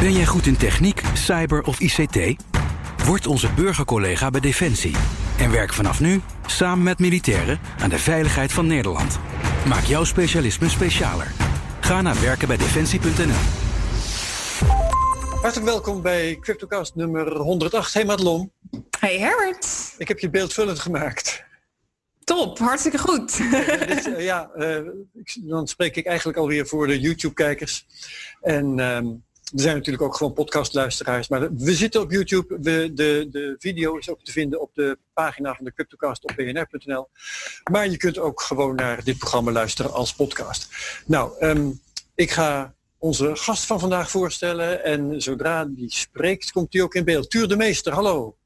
Ben jij goed in techniek, cyber of ICT? Word onze burgercollega bij Defensie. En werk vanaf nu samen met militairen aan de veiligheid van Nederland. Maak jouw specialisme specialer. Ga naar werkenbijdefensie.nl. Hartelijk welkom bij CryptoCast nummer 108. Hey Madelon. Hey Herbert. Ik heb je beeldvullend gemaakt. Top, hartstikke goed. Dit, ja, uh, dan spreek ik eigenlijk alweer voor de YouTube-kijkers. En um, er zijn natuurlijk ook gewoon podcastluisteraars. Maar we zitten op YouTube. We, de, de video is ook te vinden op de pagina van de CryptoCast op bnr.nl. Maar je kunt ook gewoon naar dit programma luisteren als podcast. Nou, um, ik ga onze gast van vandaag voorstellen. En zodra die spreekt, komt hij ook in beeld. Tuur de Meester, hallo.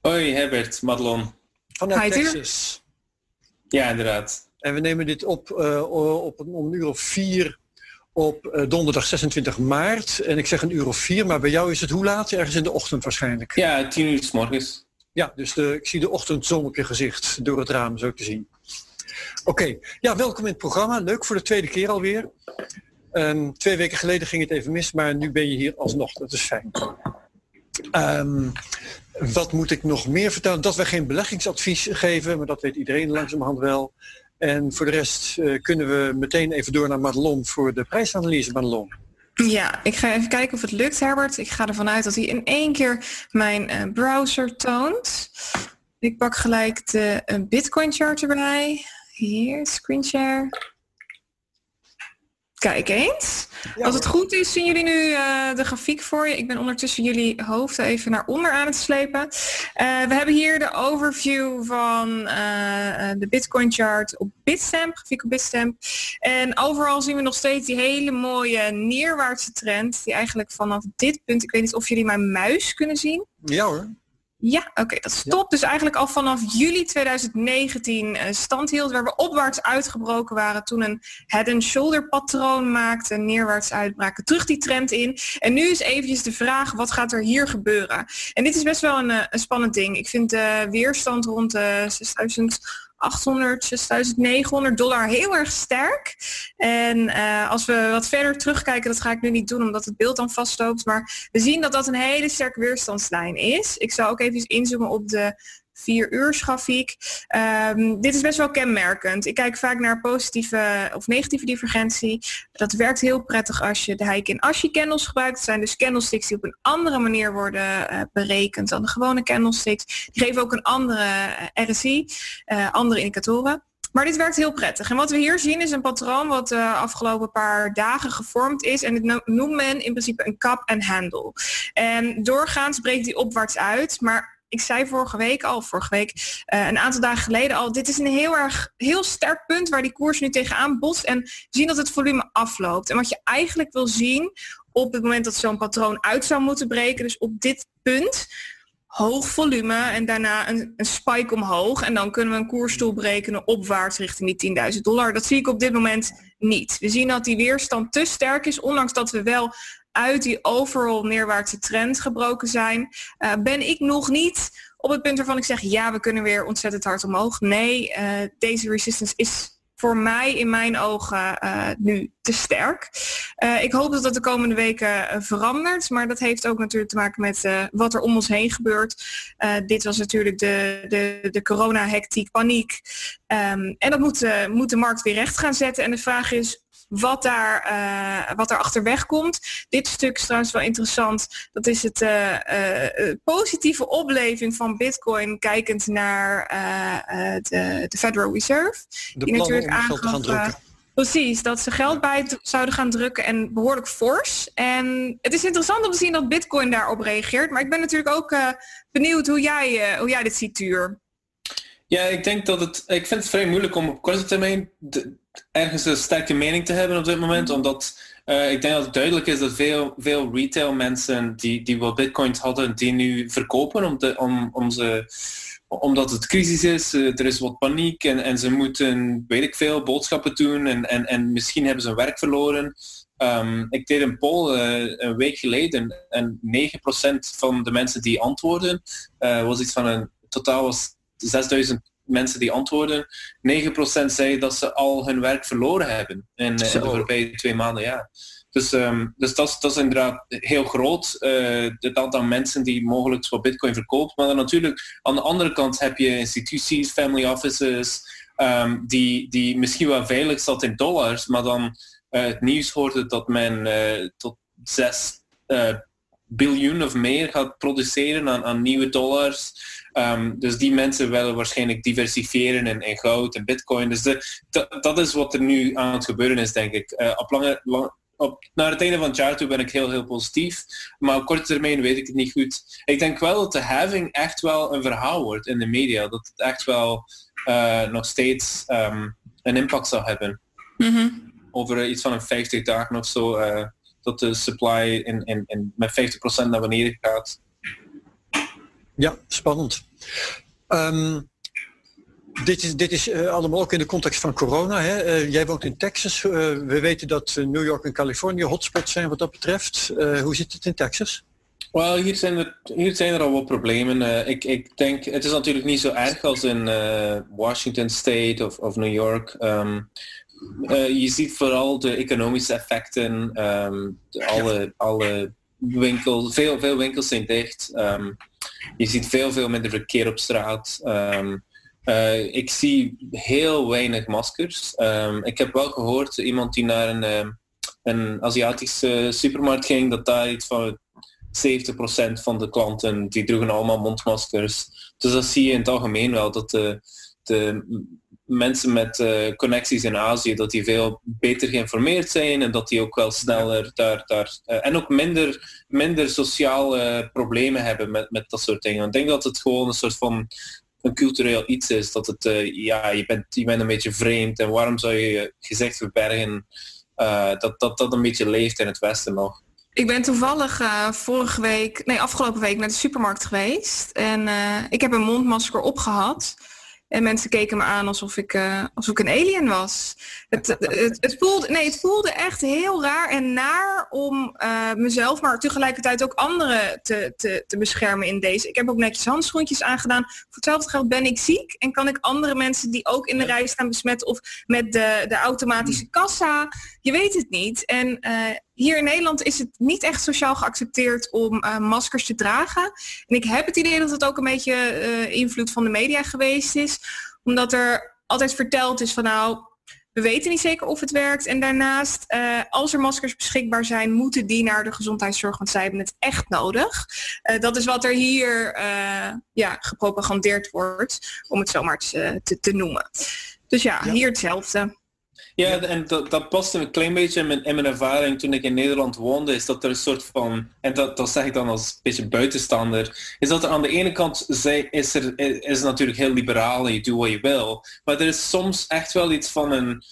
Hoi Herbert, Madelon. Vanuit Hi. Texas. Ja, inderdaad. En we nemen dit op, uh, op een, om een uur of vier op uh, donderdag 26 maart. En ik zeg een uur of vier, maar bij jou is het hoe laat? Ergens in de ochtend waarschijnlijk. Ja, tien uur s morgens. Ja, dus de, ik zie de ochtendzon op je gezicht door het raam zo te zien. Oké, okay. ja, welkom in het programma. Leuk voor de tweede keer alweer. Um, twee weken geleden ging het even mis, maar nu ben je hier alsnog. Dat is fijn. Um, wat moet ik nog meer vertellen? Dat we geen beleggingsadvies geven, maar dat weet iedereen langzamerhand wel. En voor de rest uh, kunnen we meteen even door naar Madelon voor de prijsanalyse, Madelon. Ja, ik ga even kijken of het lukt, Herbert. Ik ga ervan uit dat hij in één keer mijn uh, browser toont. Ik pak gelijk de uh, Bitcoin chart erbij. Hier, screen share. Kijk eens. Ja, Als het goed is, zien jullie nu uh, de grafiek voor je. Ik ben ondertussen jullie hoofden even naar onder aan het slepen. Uh, we hebben hier de overview van uh, de Bitcoin chart op Bitstamp, grafiek op Bitstamp. En overal zien we nog steeds die hele mooie neerwaartse trend, die eigenlijk vanaf dit punt, ik weet niet of jullie mijn muis kunnen zien. Ja hoor. Ja, oké, okay, dat stopt. Ja. Dus eigenlijk al vanaf juli 2019 uh, stand hield, waar we opwaarts uitgebroken waren toen een head and shoulder patroon maakte, neerwaarts uitbraken, terug die trend in. En nu is eventjes de vraag, wat gaat er hier gebeuren? En dit is best wel een, een spannend ding. Ik vind de weerstand rond de 6000 800, 6900 dollar heel erg sterk. En uh, als we wat verder terugkijken, dat ga ik nu niet doen omdat het beeld dan vastloopt. Maar we zien dat dat een hele sterke weerstandslijn is. Ik zal ook even inzoomen op de vier uur grafiek. Um, dit is best wel kenmerkend. Ik kijk vaak naar positieve of negatieve divergentie. Dat werkt heel prettig als je de Heikin Ashi candles gebruikt. Dat zijn dus candlesticks die op een andere manier worden uh, berekend dan de gewone candlesticks. Die geven ook een andere uh, RSI, uh, andere indicatoren. Maar dit werkt heel prettig. En wat we hier zien is een patroon wat de afgelopen paar dagen gevormd is. En dit noemt men in principe een cup en handle. En doorgaans breekt die opwaarts uit. Maar ik zei vorige week al, vorige week, uh, een aantal dagen geleden al, dit is een heel erg, heel sterk punt waar die koers nu tegenaan botst en zien dat het volume afloopt. En wat je eigenlijk wil zien op het moment dat zo'n patroon uit zou moeten breken, dus op dit punt, hoog volume en daarna een, een spike omhoog en dan kunnen we een koers doorbreken opwaarts richting die 10.000 dollar. Dat zie ik op dit moment niet. We zien dat die weerstand te sterk is, ondanks dat we wel uit die overal neerwaartse trend gebroken zijn, uh, ben ik nog niet op het punt waarvan ik zeg, ja, we kunnen weer ontzettend hard omhoog. Nee, uh, deze resistance is voor mij in mijn ogen uh, nu te sterk. Ik hoop dat dat de komende weken verandert, maar dat heeft ook natuurlijk te maken met wat er om ons heen gebeurt. dit was natuurlijk de, de, de corona-hectiek, paniek. Um, en dat moet, moet de markt weer recht gaan zetten. En de vraag is, wat daar, uh, wat daar achterweg komt. Dit stuk is trouwens wel interessant. Dat is het uh, uh, positieve opleving van Bitcoin kijkend naar de, de, Federal Reserve. De die natuurlijk aangaf, Precies, dat ze geld bij zouden gaan drukken en behoorlijk fors. En het is interessant om te zien dat Bitcoin daarop reageert. Maar ik ben natuurlijk ook benieuwd hoe jij, hoe jij dit ziet, Tuur. Ja, ik denk dat het. Ik vind het vrij moeilijk om op korte termijn de, ergens een sterke mening te hebben op dit moment. Omdat uh, ik denk dat het duidelijk is dat veel, veel retail mensen die, die wel bitcoins hadden, die nu verkopen om de, om, om ze, omdat het crisis is, uh, er is wat paniek en, en ze moeten, weet ik veel, boodschappen doen en, en, en misschien hebben ze hun werk verloren. Um, ik deed een poll uh, een week geleden en 9% van de mensen die antwoorden was iets van een totaal was 6000 mensen die antwoorden, 9% zei dat ze al hun werk verloren hebben in, in de voorbije twee maanden. Ja. Dus, ehm, dus dat, dat is inderdaad heel groot, uh, het aantal mensen die mogelijk wat bitcoin verkoopt. Maar dan natuurlijk aan de andere kant heb je instituties, family offices, um, die, die misschien wel veilig zat in dollars, maar dan uh, het nieuws hoorde dat men uh, tot 6 biljoen of meer gaat produceren aan, aan nieuwe dollars. Um, dus die mensen willen waarschijnlijk diversifiëren in, in goud en bitcoin. Dus de, dat is wat er nu aan het gebeuren is, denk ik. Uh, op lange, lang, op, naar het einde van het jaar toe ben ik heel, heel positief. Maar op korte termijn weet ik het niet goed. Ik denk wel dat de having echt wel een verhaal wordt in de media. Dat het echt wel uh, nog steeds um, een impact zal hebben. Mm -hmm. Over iets van een 50 dagen of zo. Dat de supply in, in, in met 50% naar beneden gaat. Ja, spannend. Um, dit is, dit is uh, allemaal ook in de context van corona. Hè? Uh, jij woont in Texas. Uh, we weten dat New York en Californië hotspots zijn wat dat betreft. hoe zit het in Texas? Wel, hier zijn er, hier zijn er al wat problemen. ik, ik denk, het is natuurlijk niet zo erg als in Washington State of, of New York. Um, je ziet vooral de economische effecten. Um, de, alle, alle winkels, veel, veel winkels zijn dicht. Um, je ziet veel, veel minder verkeer op straat. Um, uh, ik zie heel weinig maskers. Ik heb wel gehoord, iemand die naar een, een Aziatische supermarkt ging, dat daar iets van 70% van de klanten, die droegen allemaal mondmaskers. Dus dat zie je in het algemeen wel, dat de, de mensen met uh, connecties in Azië, dat die veel beter geïnformeerd zijn en dat die ook wel sneller daar, daar uh, en ook minder, minder sociale problemen hebben met, met dat soort dingen. Ik denk dat het gewoon een soort van een cultureel iets is, dat het, uh, ja, je bent, je bent een beetje vreemd en waarom zou je je gezicht verbergen, dat, dat dat een beetje leeft in het Westen nog. Ik ben toevallig uh, vorige week, nee afgelopen week naar de supermarkt geweest en uh, ik heb een mondmasker opgehad. En mensen keken me aan alsof ik, uh, alsof ik een alien was. Het, het, het, voelde, nee, het voelde echt heel raar en naar om uh, mezelf, maar tegelijkertijd ook anderen te, te, te beschermen in deze. Ik heb ook netjes handschoentjes aangedaan. Voor hetzelfde geld ben ik ziek en kan ik andere mensen die ook in de rij staan besmetten of met de, de automatische kassa. Je weet het niet. En uh, hier in Nederland is het niet echt sociaal geaccepteerd om uh, maskers te dragen. En ik heb het idee dat het ook een beetje uh, invloed van de media geweest is. Omdat er altijd verteld is van nou, we weten niet zeker of het werkt. En daarnaast, uh, als er maskers beschikbaar zijn, moeten die naar de gezondheidszorg, want zij hebben het echt nodig. Uh, dat is wat er hier uh, ja, gepropagandeerd wordt, om het zomaar te, te, te noemen. Dus ja, ja, hier hetzelfde. Ja, en dat, dat past een klein beetje in mijn, in mijn ervaring toen ik in Nederland woonde, is dat er een soort van, en dat, dat zeg ik dan als een beetje buitenstaander, is dat er aan de ene kant zij, is er is natuurlijk heel liberaal en je doet wat je wil, maar er is soms echt wel iets van een,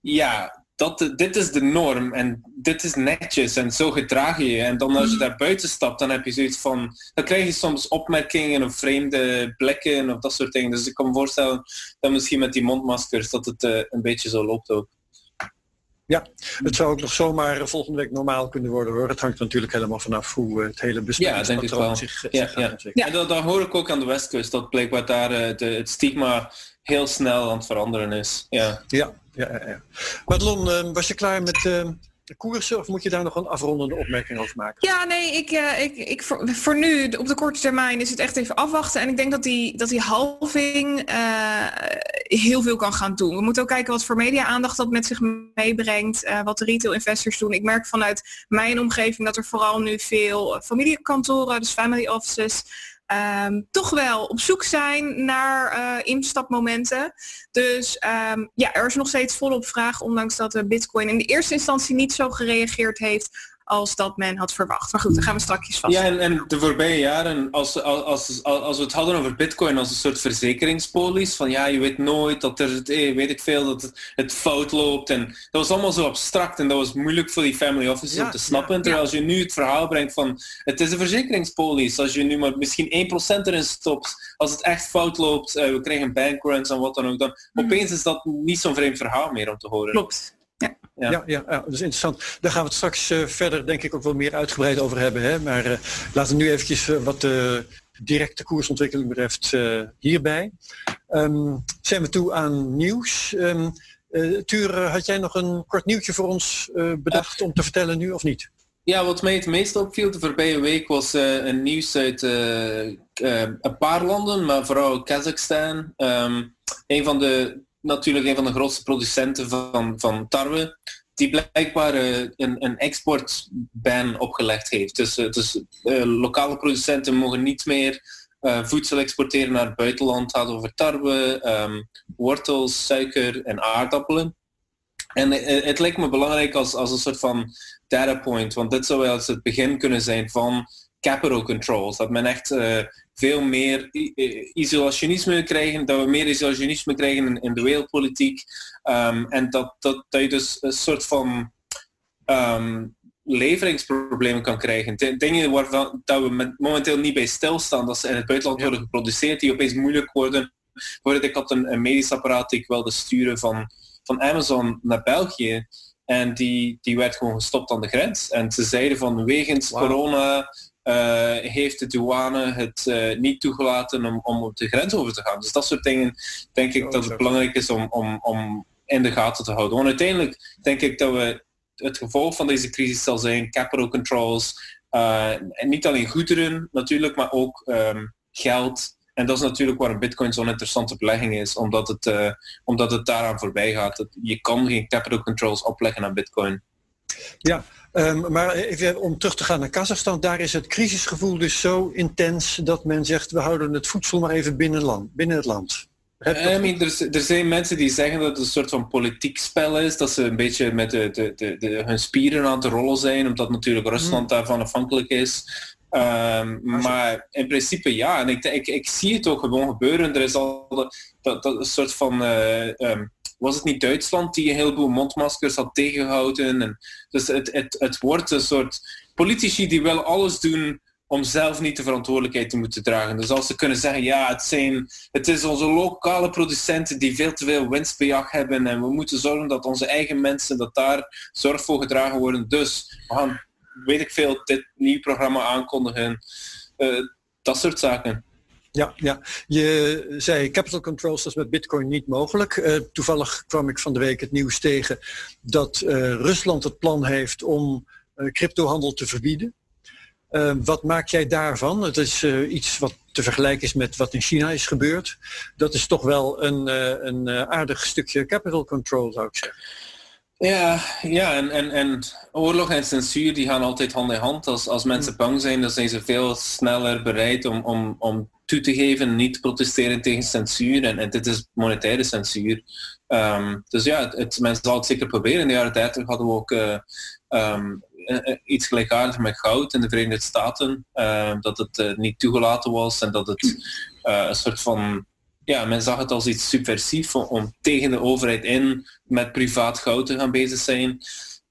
ja, dat, dit is de norm en dit is netjes en zo gedraag je je. En dan als je mhm. daar buiten stapt, dan heb je zoiets van, dan krijg je soms opmerkingen of vreemde blikken of dat soort dingen. Dus ik kan me voorstellen dat misschien met die mondmaskers dat het uh, een beetje zo loopt ook. Ja, het zou ook nog zomaar volgende week normaal kunnen worden hoor. Het hangt natuurlijk helemaal vanaf hoe het hele besmettingspatroon ja, zich, ja, zich ja. ja. En dat, dat, hoor ik ook aan de westkust, dat blijkbaar daar uh, de, het stigma heel snel aan het veranderen is. Ja, ja, ja. uh, was je klaar met uh, de koersen of moet je daar nog een afrondende opmerking over maken? Ja, nee, ik, uh, ik, ik voor, nu, op de korte termijn, is het echt even afwachten. En ik denk dat die, dat die halving heel veel kan gaan doen. We moeten ook kijken wat voor media-aandacht dat met zich meebrengt, wat de retail investors doen. Ik merk vanuit mijn omgeving dat er vooral nu veel familiekantoren, dus family offices, um, toch wel op zoek zijn naar uh, instapmomenten. Dus um, ja, er is nog steeds volop vraag, ondanks dat Bitcoin in de eerste instantie niet zo gereageerd heeft als dat men had verwacht. Maar goed, dan gaan we straks vast. Ja, en, en, de voorbije jaren, als, als, als, als, we het hadden over bitcoin als een soort verzekeringspolis, van ja, je weet nooit dat er, eh, weet ik veel, dat het, het, fout loopt. En dat was allemaal zo abstract en dat was moeilijk voor die family offices ja, om te snappen. Ja, terwijl als je nu het verhaal brengt van, het is een verzekeringspolis, als je nu maar misschien 1% erin stopt, als het echt fout loopt, uh, we krijgen bankruns en wat dan ook, dan hmm. opeens is dat niet zo'n vreemd verhaal meer om te horen. Klopt. Ja. Ja, ja, ja, dat is interessant. Daar gaan we het straks uh, verder denk ik ook wel meer uitgebreid over hebben. Hè? Maar uh, laten we nu eventjes uh, wat de directe koersontwikkeling betreft hierbij. Um, zijn we toe aan nieuws. Um, Tuur, had jij nog een kort nieuwtje voor ons bedacht om te vertellen nu of niet? Ja, wat mij het meest opviel de voorbije week was een nieuws uit een paar landen, maar vooral Kazachstan. Um, een van de, natuurlijk een van de grootste producenten van, van tarwe die blijkbaar uh, een, een exportban opgelegd heeft. Dus, uh, dus uh, lokale producenten mogen niet meer voedsel exporteren naar het buitenland. Het gaat over tarwe, um, wortels, suiker en aardappelen. En het lijkt me belangrijk als, als een soort van data point, want dit zou wel eens het begin kunnen zijn van capital controls. Dat men echt veel meer isolationisme krijgen, dat we meer isolationisme krijgen in, de wereldpolitiek. Um, en dat, dat, dat je dus een soort van um, leveringsproblemen kan krijgen. Dingen waarvan dat we momenteel niet bij stilstaan, dat ze in het buitenland worden geproduceerd, die opeens moeilijk worden. Bijvoorbeeld, ik had een, een medisch apparaat die ik wilde sturen van, van Amazon naar België. En die, die werd gewoon gestopt aan de grens. En ze zeiden van wegens corona uh, heeft de douane het uh, niet toegelaten om, om op de grens over te gaan. Dus dat soort dingen denk ik oh, dat het belangrijk is om, om, om in de gaten te houden. Want uiteindelijk denk ik dat we het gevolg van deze crisis zal zijn capital controls. Uh, en niet alleen goederen natuurlijk, maar ook um, geld. En dat is natuurlijk waar een bitcoin zo'n interessante belegging is, omdat het, omdat het daaraan voorbij gaat. Je kan geen capital controls opleggen aan bitcoin. Ja, um, maar even om terug te gaan naar Kazachstan, daar is het crisisgevoel dus zo intens dat men zegt we houden het voedsel maar even binnen, land, binnen het land. I mean, er, er, zijn mensen die zeggen dat het een soort van politiek spel is, dat ze een beetje met de, de, de, de hun spieren aan te rollen zijn, omdat natuurlijk Rusland hmm. daarvan afhankelijk is. Um, maar in principe ja, en ik, ik, ik zie het ook gewoon gebeuren. Er is al dat, soort van uh, um, was het niet Duitsland die een heleboel mondmaskers had tegengehouden. En dus het, het, het wordt een soort politici die wel alles doen om zelf niet de verantwoordelijkheid te moeten dragen. Dus als ze kunnen zeggen, ja, het, zijn, het is onze lokale producenten die veel te veel winstbejag hebben en we moeten zorgen dat onze eigen mensen, dat daar zorg voor gedragen worden. Dus we gaan, weet ik veel, dit nieuw programma aankondigen. Uh, dat soort zaken. Ja, ja, je zei capital controls, is met bitcoin niet mogelijk. Uh, toevallig kwam ik van de week het nieuws tegen dat uh, Rusland het plan heeft om cryptohandel te verbieden. Wat maak jij daarvan? Het is iets wat te vergelijken is met wat in China is gebeurd. Dat is toch wel een, een aardig stukje capital control, zou ik zeggen. Ja, ja en, en, en oorlog en censuur die gaan altijd hand in hand. Als, als mensen bang zijn, dan zijn ze veel sneller bereid om, om, om toe te geven, niet te protesteren tegen censuur. En, en dit is monetaire censuur. Um, dus ja, het, het, men zal het zeker proberen. In de jaren 30 hadden we ook uh, um, iets gelijkaardigs met goud in de Verenigde Staten. Uh, dat het uh, niet toegelaten was en dat het een soort van ja, men zag het als iets subversief om, tegen de overheid in met privaat goud te gaan bezig zijn.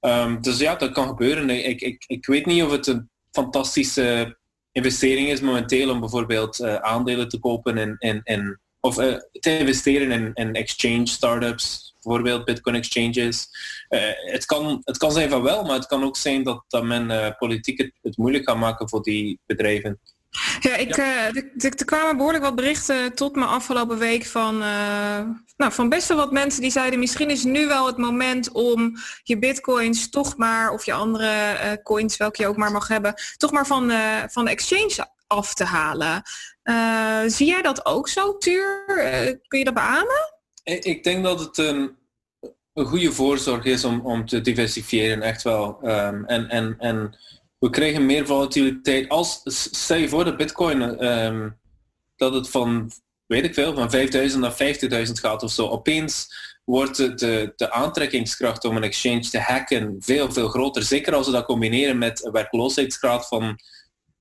Um, dus ja, dat kan gebeuren. Ik, ik, ik weet niet of het een fantastische investering is momenteel om bijvoorbeeld aandelen te kopen in, in, in of te investeren in, in exchange startups, bijvoorbeeld bitcoin exchanges. Uh, het, kan, het kan zijn van wel, maar het kan ook zijn dat, dat men politiek het, het moeilijk gaat maken voor die bedrijven. Ja, ik, ja. Uh, er kwamen behoorlijk wat berichten tot me afgelopen week van, uh, nou, van best wel wat mensen die zeiden misschien is nu wel het moment om je bitcoins toch maar, of je andere uh, coins, welke je ook maar mag hebben, toch maar van, van de exchange af te halen. zie jij dat ook zo, Tuur? kun je dat beamen? Ik, denk dat het een, een goede voorzorg is om, om te diversifiëren, echt wel. Um, en, en, en we krijgen meer volatiliteit. Als, stel je voor dat bitcoin, um, dat het van, weet ik veel, van 5000 naar 50.000 gaat of zo. Opeens wordt de, de, aantrekkingskracht om een exchange te hacken veel, veel groter. Zeker als we dat combineren met een werkloosheidsgraad van,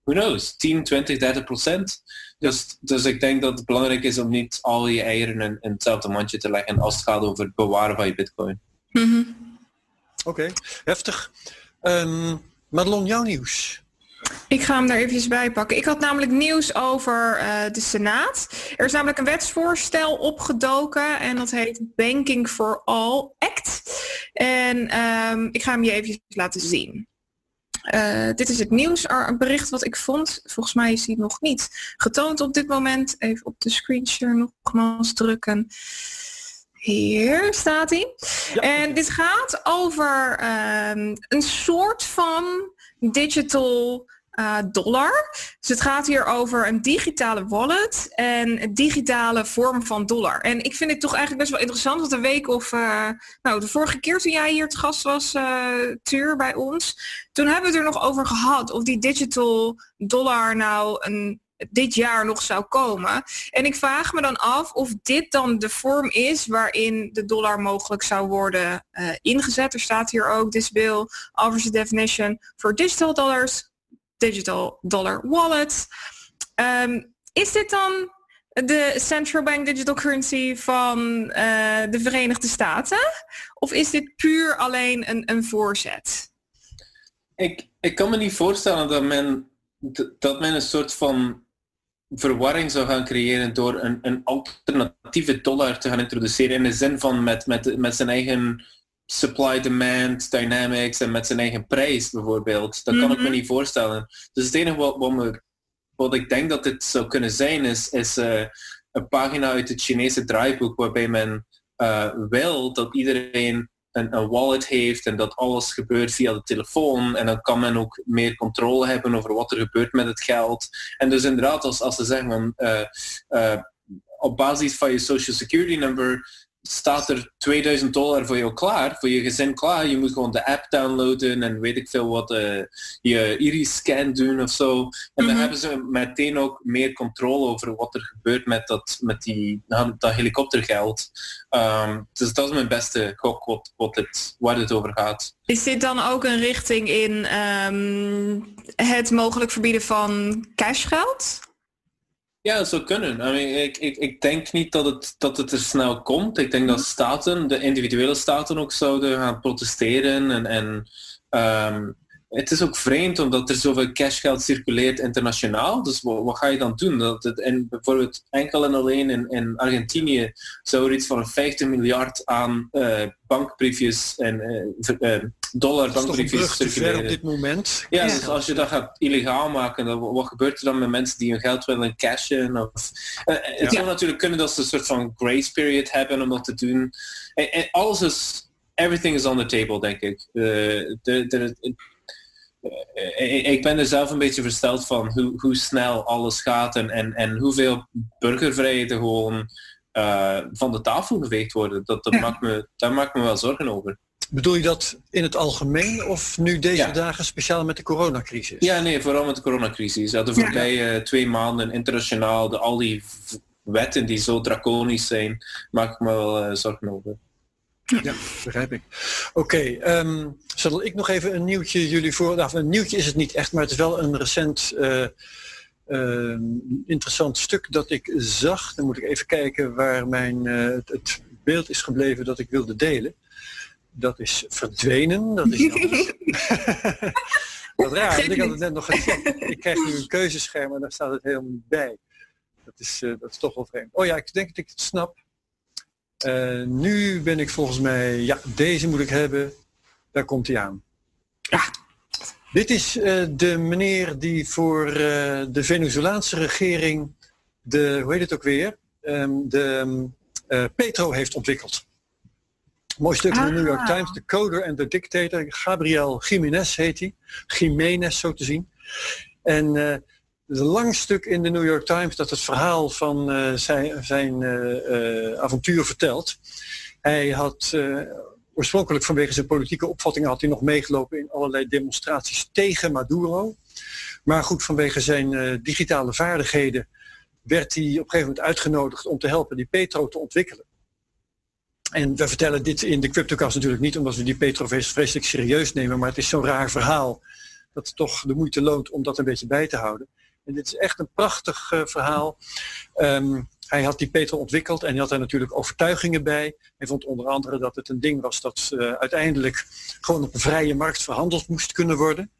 who knows, 10, 20, 30 procent. Dus, dus ik denk dat het belangrijk is om niet al je eieren in, in hetzelfde mandje te leggen als het gaat over het bewaren van je bitcoin. Mm Oké, heftig. Um, Madelon, jouw nieuws? Ik ga hem daar even bij pakken. Ik had namelijk nieuws over uh, de Senaat. Er is namelijk een wetsvoorstel opgedoken en dat heet Banking for All Act. En um, ik ga hem je even laten zien. Uh, dit is het nieuws, een bericht wat ik vond. Volgens mij is hij nog niet getoond op dit moment. Even op de screenshare nogmaals drukken. Hier staat hij. En dit gaat over ehm, een soort van digital uh, dollar. Dus het gaat hier over een digitale wallet en een digitale vorm van dollar. En ik vind het toch eigenlijk best wel interessant, want een week of, uh, nou de vorige keer toen jij hier het gast was, uh, Tuur, bij ons, toen hebben we het er nog over gehad of die digital dollar nou een dit jaar nog zou komen. En ik vraag me dan af of dit dan de vorm is waarin de dollar mogelijk zou worden ingezet. Er staat hier ook, this bill offers a definition for digital dollars, digital dollar wallet. Um, is dit dan de central bank digital currency van uh, de Verenigde Staten? Of is dit puur alleen een, een voorzet? Ik, ik kan me niet voorstellen dat men, dat men een soort van verwarring zou gaan creëren door een, een alternatieve dollar te gaan introduceren in de zin van met, met, met zijn eigen supply-demand dynamics en met zijn eigen prijs bijvoorbeeld. Dat kan ik me mhm. niet voorstellen. Dus het enige wat, wat, me, wat ik denk dat dit zou kunnen zijn is, is uh, een pagina uit het Chinese draaiboek waarbij men uh, wil dat iedereen een, een, wallet heeft en dat alles gebeurt via de telefoon en dan kan men ook meer controle hebben over wat er gebeurt met het geld. En dus inderdaad, als, als ze zeggen van uh, op basis van je social security number staat er 2000 dollar voor jou klaar, voor je gezin klaar. Je moet gewoon de app downloaden en weet ik veel wat, uh, je iris-scan doen of zo. En dan mhm. hebben ze meteen ook meer controle over wat er gebeurt met dat, met die, dat helikoptergeld. Um, dus dat is mijn beste gok wat, wat het, waar het over gaat. Is dit dan ook een richting in um, het mogelijk verbieden van cashgeld? Ja, dat zou kunnen. Ik, ik, ik denk niet dat het, dat het er snel komt. Ik denk dat staten, de individuele staten ook zouden gaan protesteren en, en um, het is ook vreemd omdat er zoveel cashgeld circuleert internationaal. Dus wat, ga je dan doen? En bijvoorbeeld enkel en alleen in, in Argentinië zou er iets van 50 miljard aan uh, bankbriefjes en uh, uh, dollar bankbriefjes circuleren. op dit moment. Ja, dus als je dat gaat illegaal maken, dan, wat gebeurt er dan met mensen die hun geld willen cashen? Of, het zou natuurlijk kunnen dat ze een soort van grace period hebben om dat te doen. En, en alles is everything is on the table, denk ik. de, de, eh, ik ben er zelf een beetje versteld van hoe, hoe snel alles gaat en, en, en hoeveel burgervrijheden gewoon uh, van de tafel geveegd worden. Dat, dat maakt me, daar maakt me wel zorgen over. Bedoel je dat in het algemeen of nu deze dagen speciaal met de coronacrisis? Ja, nee, vooral met de coronacrisis. Ja, de voorbije ja. twee maanden internationaal, de, al die wetten die zo draconisch zijn, maak ik me wel uh, zorgen over. Ja, begrijp ik. Oké, okay, um, ehm, zal ik nog even een nieuwtje jullie voor... Nou, een nieuwtje is het niet echt, maar het is wel een recent uh, uh, interessant stuk dat ik zag. Dan moet ik even kijken waar mijn, het, beeld is gebleven dat ik wilde delen. Dat is verdwenen, dat is Wat raar, want ik had het net nog gezegd. Ik krijg nu een keuzescherm en daar staat het helemaal niet bij. Dat is, dat is toch wel vreemd. Oh ja, ik denk dat ik het snap. Uh, nu ben ik volgens mij, ja, deze moet ik hebben. Daar komt hij aan. Ja. Dit is uh, de meneer die voor de Venezolaanse regering de, hoe heet het ook weer, um, de Petro heeft ontwikkeld. Mooi stuk in de New York ah. Times, de coder en de dictator. Gabriel Jiménez heet hij. Jiménez zo te zien. En is een lang stuk in de New York Times dat het verhaal van uh, zijn, zijn uh, avontuur vertelt. Hij had oorspronkelijk vanwege zijn politieke opvattingen had hij nog meegelopen in allerlei demonstraties tegen Maduro. Maar goed, vanwege zijn digitale vaardigheden werd hij op een gegeven moment uitgenodigd om te helpen die Petro te ontwikkelen. En we vertellen dit in de Cryptocast natuurlijk niet omdat we die Petro vreselijk serieus nemen, maar het is zo'n raar verhaal dat het toch de moeite loont om dat een beetje bij te houden. En dit is echt een prachtig uh, verhaal. Um, hij had die Peter ontwikkeld en hij had daar natuurlijk overtuigingen bij. Hij vond onder andere dat het een ding was dat uh, uiteindelijk gewoon op een vrije markt verhandeld moest kunnen worden.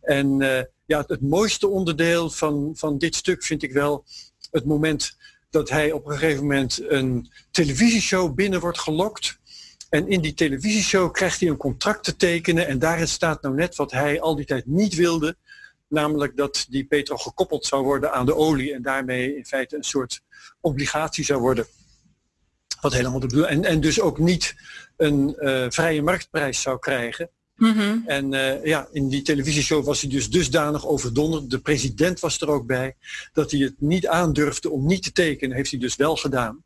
En uh, ja, het mooiste onderdeel van, van dit stuk vind ik wel het moment dat hij op een gegeven moment een televisieshow binnen wordt gelokt. En in die televisieshow krijgt hij een contract te tekenen en daarin staat nou net wat hij al die tijd niet wilde. Namelijk dat die petrol gekoppeld zou worden aan de olie en daarmee in feite een soort obligatie zou worden Wat helemaal de bedoeling. En, en dus ook niet een vrije marktprijs zou krijgen. Mhm. En ja, in die televisieshow was hij dus dusdanig overdonderd. De president was er ook bij. Dat hij het niet aandurfde om niet te tekenen. Heeft hij dus wel gedaan.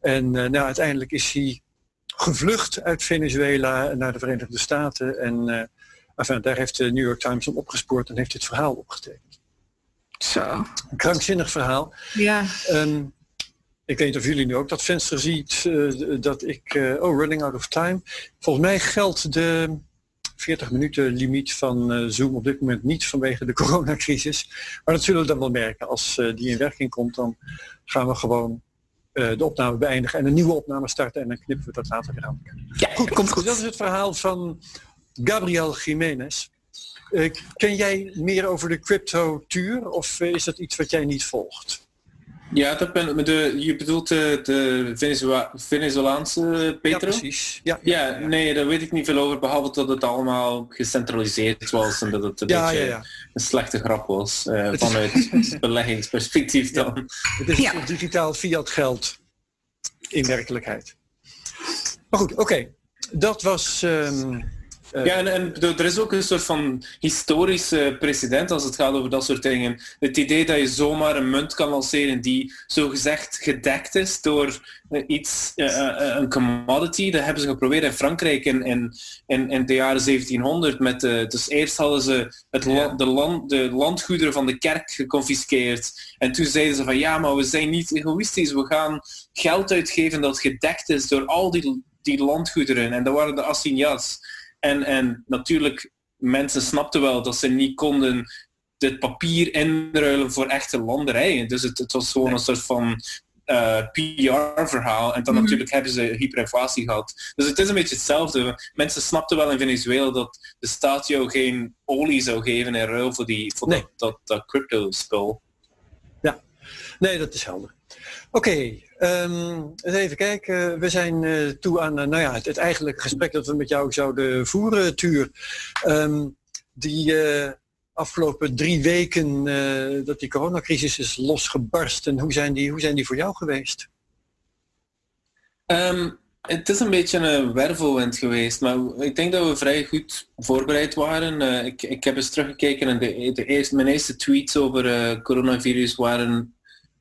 En nou, uiteindelijk is hij gevlucht uit Venezuela naar de Verenigde Staten. En uh, enfin, daar heeft de New York Times hem opgespoord en heeft dit verhaal opgetekend. Zo. Een krankzinnig verhaal. Ja. Um, ik weet niet of jullie nu ook dat venster ziet dat ik... Oh, running out of time. Volgens mij geldt de 40 minuten limiet van Zoom op dit moment niet vanwege de coronacrisis. Maar dat zullen we dan wel merken. Als die in werking komt, dan gaan we gewoon uh, de opname beëindigen en een nieuwe opname starten en dan knippen we dat later weer aan. Ja, goed, komt goed. Dat is het verhaal van Gabriel Jiménez. Uh, ken jij meer over de crypto-tuur of is dat iets wat jij niet volgt? Ja, dat ben, de, je bedoelt de, de Venezuela, Venezolaanse Petro? Ja, precies. Ja, ja, ja, nee, daar weet ik niet veel over, behalve dat het allemaal gecentraliseerd was en dat het een ja, beetje ja, een slechte grap was uh, vanuit beleggingsperspectief dan. Het is digitaal fiat geld in werkelijkheid. Maar goed, oké. Okay. Dat was... Um, uh, ja, en, en, er is ook een soort van historische precedent als het gaat over dat soort dingen. Het idee dat je zomaar een munt kan lanceren die zogezegd gedekt is door uh, iets, uh, een commodity, dat hebben ze geprobeerd in Frankrijk in, in, in, de jaren 1700. Met de, dus eerst hadden ze het de, land, de landgoederen van de kerk geconfiskeerd. En toen zeiden ze van ja, maar we zijn niet egoïstisch. We gaan geld uitgeven dat gedekt is door al die, die landgoederen. En dat waren de assignats. En, en natuurlijk, mensen snapten wel dat ze niet konden dit papier inruilen voor echte landerijen. Dus het, het was gewoon een soort van uh, PR-verhaal. En dan Mhm. natuurlijk hebben ze hyperinflatie gehad. Dus het is een beetje hetzelfde. Mensen snapten wel in Venezuela dat de staat jou geen olie zou geven in ruil voor, die, voor Nee. dat, dat, dat crypto-spul. Nee, dat is helder. Oké, ehm, even kijken. We zijn eh, toe aan eh, nou ja, het, het eigenlijke gesprek dat we met jou zouden voeren, Tuur. Ehm, die eh, afgelopen drie weken eh, dat die coronacrisis is losgebarsten, hoe zijn die, hoe zijn die voor jou geweest? Ehm, het is een beetje een wervelwind geweest, maar ik denk dat we vrij goed voorbereid waren. Eh, ik, ik heb eens teruggekeken en de, de eerste, mijn eerste tweets over eh, coronavirus waren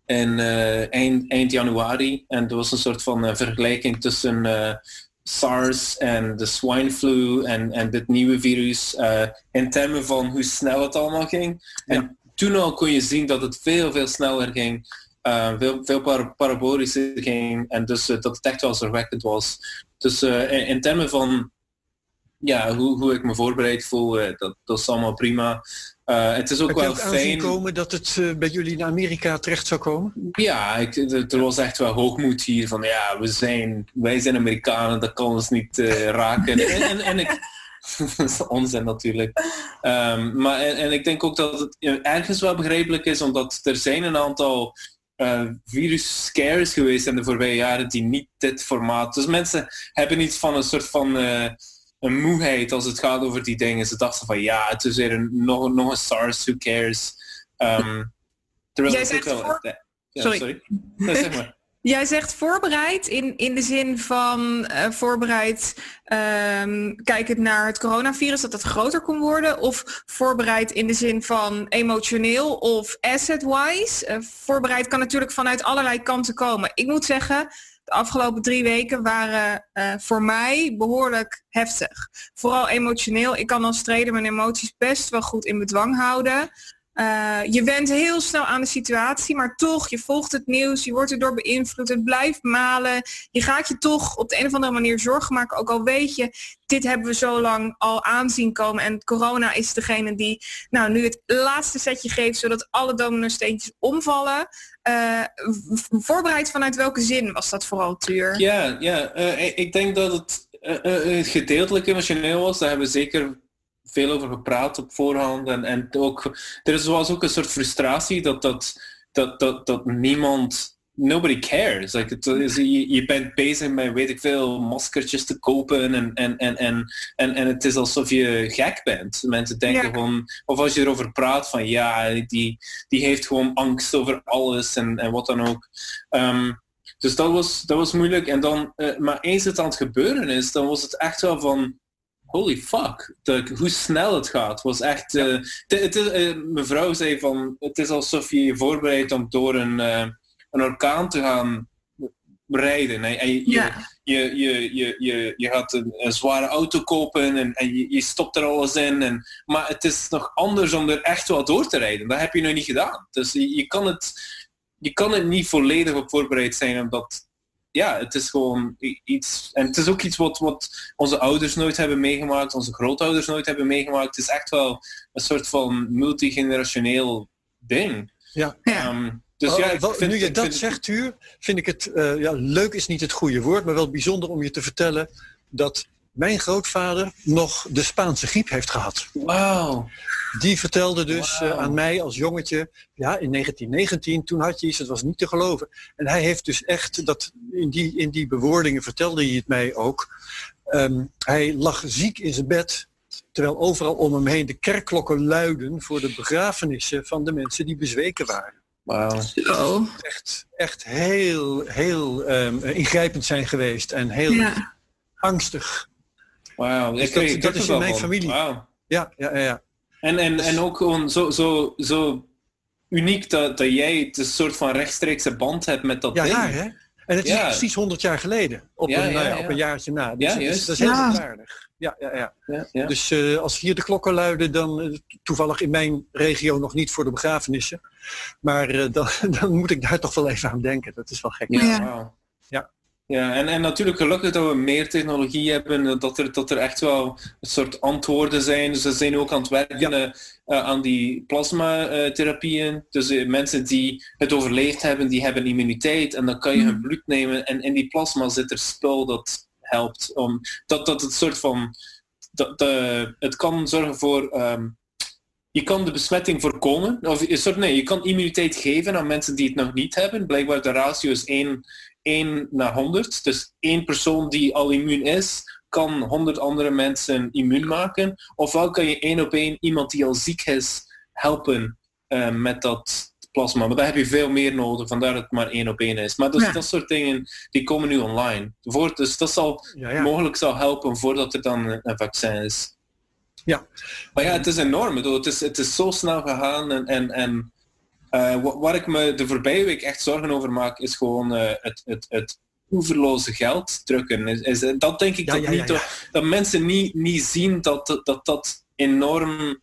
in eh, eind, eind januari. En er was een soort van eh, vergelijking tussen eh, SARS en de swine flu en, en dit nieuwe virus in termen van hoe snel het allemaal ging. En toen al kon je zien dat het veel, veel sneller ging. veel, veel par parabolischer ging en dus dat het echt wel zorgwekkend was. Dus in, in termen van ja, hoe, hoe ik me voorbereid voel, dat, dat is allemaal prima. Eh, het is ook Heb wel fijn. komen dat het eh, bij jullie in Amerika terecht zou komen? Ja, ik, er was echt wel hoogmoed hier van ja, we zijn, wij zijn Amerikanen, dat kan ons niet eh, raken. En, en, en ik, dat is onzin natuurlijk. Ehm, maar en, en ik denk ook dat het ergens wel begrijpelijk is, omdat er zijn een aantal eh, virus scares geweest in de voorbije jaren die niet dit formaat. Dus mensen hebben iets van een soort van een moeheid als het gaat over die dingen. Ze dachten van ja, het is weer een, nog, nog een SARS, who cares. Ehm, terwijl Jij zegt wel... voor- Ja, Sorry. sorry. Nee, zeg maar. Jij zegt voorbereid in, in de zin van eh, voorbereid ehm kijkend naar het coronavirus dat het groter kon worden of voorbereid in de zin van emotioneel of asset-wise. Eh, voorbereid kan natuurlijk vanuit allerlei kanten komen. Ik moet zeggen, de afgelopen drie weken waren eh, voor mij behoorlijk heftig. Vooral emotioneel. Ik kan als trainer mijn emoties best wel goed in bedwang houden. Eh, je went heel snel aan de situatie, maar toch, je volgt het nieuws, je wordt erdoor beïnvloed, het blijft malen. Je gaat je toch op de een of andere manier zorgen maken, ook al weet je, dit hebben we zo lang al aanzien komen. En corona is degene die nou, nu het laatste setje geeft, zodat alle domino-steentjes omvallen. Eh, voorbereid vanuit welke zin was dat vooral, Tuur? Ja, ja eh, ik- denk dat het gedeeltelijk emotioneel was. Daar hebben we zeker veel over gepraat op voorhand. En, en ook, er is- was ook een soort frustratie dat, dat, dat, dat, dat niemand, nobody cares. Like, het is, je, je bent bezig met, weet ik veel, maskertjes te kopen en, en, en, en, en, en het is alsof je gek bent. Mensen denken Ja. gewoon, of als je erover praat van ja, die, die heeft gewoon angst over alles en, en wat dan ook. Ehm, dus dat was, dat was moeilijk. En dan, uh, maar eens het aan het gebeuren is, dan was het echt wel van holy fuck, de, hoe snel het gaat. Was echt, uh, het, uh, mevrouw zei van, het is alsof je je voorbereidt om door een, een orkaan te gaan rijden. En je, ja. je, je, je, je, je, gaat een, een, zware auto kopen en, en je, je stopt er alles in. En, maar het is nog anders om er echt wel door te rijden. Dat heb je nog niet gedaan. Dus je, je kan het je kan het niet volledig op voorbereid zijn omdat ja, het is gewoon iets en het is ook iets wat, wat onze ouders nooit hebben meegemaakt, onze grootouders nooit hebben meegemaakt. Het is echt wel een soort van multigenerationeel ding. Ja. Ehm, dus ja, nu je dat zegt, Tuur, vind ik het, uh, ja, leuk is niet het goede woord, maar wel bijzonder om je te vertellen dat mijn grootvader nog de Spaanse griep heeft gehad. Wauw. Die vertelde dus wow. uh, aan mij als jongetje, ja, in 1919, toen had je iets, het was niet te geloven. En hij heeft dus echt, dat, in, die, in die bewoordingen vertelde hij het mij ook. Um, hij lag ziek in zijn bed, terwijl overal om hem heen de kerkklokken luiden voor de begrafenissen van de mensen die bezweken waren. Wauw. Oh. Echt, echt heel, heel um, ingrijpend zijn geweest en heel ja. angstig. Wauw, dus dat, dat is in mijn familie. Wow. Ja, ja, ja. En, en, en ook gewoon zo, zo, zo uniek dat, dat jij het een soort van rechtstreekse band hebt met dat ja, ding. Ja, hè? En het is Ja. precies 100 jaar geleden. Op, Ja, een, nou ja, ja, ja. op een jaartje na. Dus Ja, dat, is, juist. dat is heel Ja. Ja, ja, ja. Ja, ja. Dus eh, als hier de klokken luiden, dan eh, toevallig in mijn regio nog niet voor de begrafenissen. Maar eh, dan, dan moet ik daar toch wel even aan denken. Dat is wel gek. Ja, Ja. Ja. En, en natuurlijk gelukkig dat we meer technologie hebben, eh, dat er, dat er echt wel een soort antwoorden zijn. Dus ze zijn ook aan het werken eh, aan die plasmatherapieën. Dus eh, mensen die het overleefd hebben, die hebben immuniteit en dan kan je hun Mhm. bloed nemen en in die plasma zit er spul dat helpt om dat, dat het soort van dat, de, het kan zorgen voor ehm, je kan de besmetting voorkomen. Of sorry, nee, je kan immuniteit geven aan mensen die het nog niet hebben. Blijkbaar de ratio is 1, 1 naar 100. Dus één persoon die al immuun is, kan 100 andere mensen immuun maken. Ofwel kan je één op één iemand die al ziek is helpen eh, met dat plasma. Maar daar heb je veel meer nodig, vandaar dat het maar één op één is. Maar dus, Ja. dat soort dingen, die komen nu online. Voor, dus dat zal Ja, ja. mogelijk zal helpen voordat er dan een vaccin is. Ja. Maar ja, het is enorm. Het is, het is zo snel gegaan en, en, en eh, wa- waar ik me de voorbije week echt zorgen over maak, is gewoon eh, het, het, het oeverloze geld drukken. Is, is, dat denk ik Ja, dat, ja, niet, ja. dat mensen niet, niet zien dat dat, dat dat enorm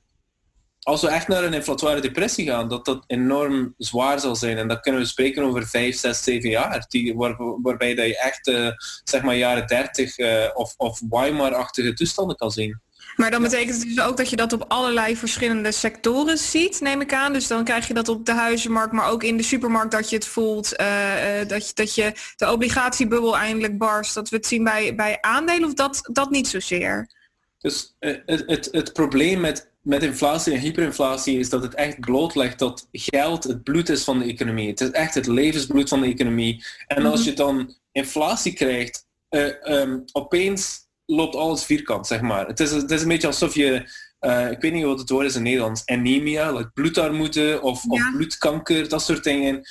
als we echt naar een inflatoire depressie gaan, dat dat enorm zwaar zal zijn. En dat kunnen we spreken over vijf, zes, zeven jaar. Die, waar, waarbij dat je echt, eh, zeg maar, jaren dertig eh, of, of Weimar-achtige toestanden kan zien. Maar dan betekent het dus ook dat je dat op allerlei verschillende sectoren ziet, neem ik aan. Dus dan krijg je dat op de huizenmarkt, maar ook in de supermarkt dat je het voelt. eh, eh, dat, je, dat je de obligatiebubbel eindelijk barst. Dat we het zien bij, bij aandelen of dat, dat niet zozeer. Dus eh, het, het, het probleem met, met inflatie en hyperinflatie is dat het echt blootlegt dat geld het bloed is van de economie. Het is echt het levensbloed van de economie. En als Mhm. je dan inflatie krijgt, eh, ehm, opeens loopt alles vierkant, zeg maar. Het is, het is een beetje alsof je, eh, ik weet niet wat het woord is in Nederlands, anemia, like bloedarmoede of, of bloedkanker, dat soort dingen.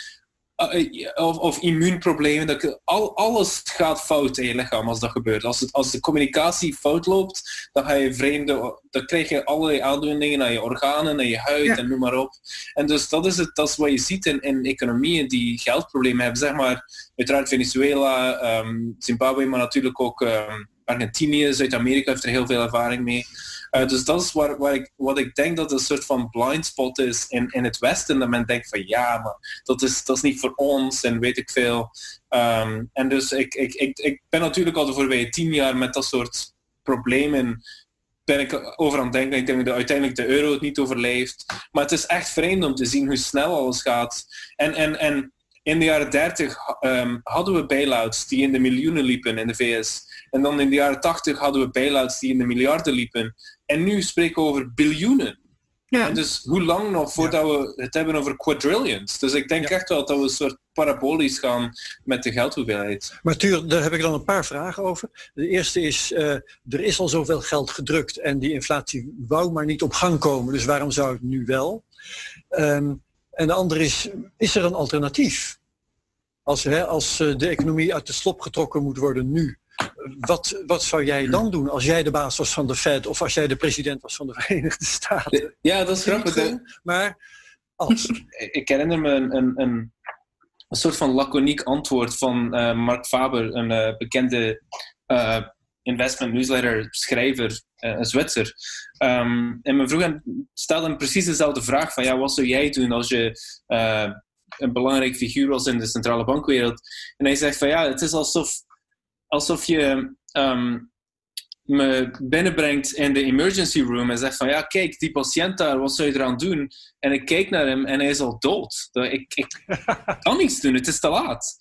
Uh, of, of immuunproblemen. Dat, al, alles gaat fout in je lichaam als dat gebeurt. Als, het, als de communicatie fout loopt, dan ga je vreemde, dan krijg je allerlei aandoeningen naar je organen, naar je huid Ja. en noem maar op. En dus dat is, het, dat is wat je ziet in, in economieën die geldproblemen hebben. Zeg maar, uiteraard Venezuela, ehm, Zimbabwe, maar natuurlijk ook ehm, Argentinië, Zuid-Amerika heeft er heel veel ervaring mee. Uh, dus dat is waar, ik, wat ik denk dat een soort van blind spot is in, in het Westen. Dat men denkt van ja, maar dat is, dat is niet voor ons en weet ik veel. Um, en dus ik, ik, ik, ik ben natuurlijk al de voorbije tien jaar met dat soort problemen ben ik over aan het denken. Ik denk dat uiteindelijk de euro het niet overleeft. Maar het is echt vreemd om te zien hoe snel alles gaat. En, en, en in de jaren 30 um, hadden we bailouts die in de miljoenen liepen in de VS. En dan in de jaren 80 hadden we bailouts die in de miljarden liepen. En nu spreken we over biljoenen. Ja. En dus hoe lang nog voordat ja. we het hebben over quadrillions? Dus ik denk ja. echt wel dat we een soort parabolisch gaan met de geldhoeveelheid. Maar Tuur, daar heb ik dan een paar vragen over. De eerste is, uh, er is al zoveel geld gedrukt en die inflatie wou maar niet op gang komen. Dus waarom zou het nu wel? Um, en de andere is, is er een alternatief? als, hè, als eh, de economie uit de slop getrokken moet worden nu, wat, wat zou jij dan doen als jij de baas was van de Fed of als jij de president was van de Verenigde Staten? Ja, dat is grappig. Maar als. Ik herinner me een, een, een, een soort van laconiek antwoord van uh, Mark Faber, een uh, bekende uh, investment newsletter schrijver, een Zwitser. Um, en me vroeg hem, stelde hem precies dezelfde vraag van ja, wat zou jij doen als je een belangrijk figuur was in de centrale bankwereld? En hij zegt van ja, het is alsof alsof je um, me binnenbrengt in de emergency room en zegt van ja, kijk, die patiënt daar, wat zou je eraan doen? En ik kijk naar hem en hij is al dood. Ik, ik kan niets doen, het is te laat.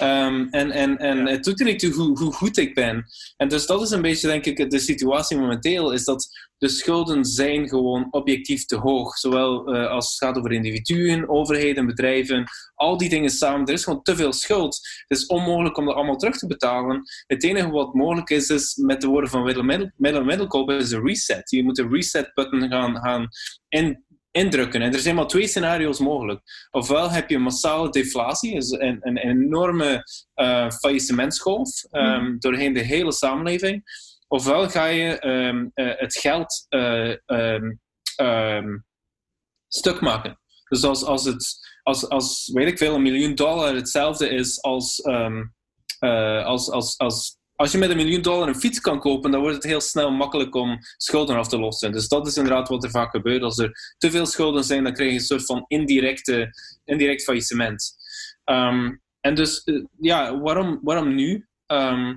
Um, en en, en het doet er niet toe hoe, hoe, goed ik ben. En dus dat is een beetje, denk ik, de situatie momenteel, is dat de schulden zijn gewoon objectief te hoog. Zowel uh, als het gaat over individuen, overheden, bedrijven, al die dingen samen. Er is gewoon te veel schuld. Het is onmogelijk om dat allemaal terug te betalen. Het enige wat mogelijk is, is met de woorden van Willem Middelkoop, is een reset. Je moet een reset-button gaan, gaan in, indrukken. En er zijn maar twee scenario's mogelijk. Ofwel heb je massale deflatie, dus een, een enorme uh, faillissementsgolf um, doorheen de hele samenleving. Ofwel ga je um, uh, het geld uh, um, stuk maken. Dus als, als, het, als, als, weet ik veel, een miljoen dollar hetzelfde is als, als, als, als als je met een miljoen dollar een fiets kan kopen, dan wordt het heel snel makkelijk om schulden af te lossen. Dus dat is inderdaad wat er vaak gebeurt. Als er te veel schulden zijn, dan krijg je een soort van indirecte, indirect faillissement. En dus, ja, waarom, waarom nu? Um, eh,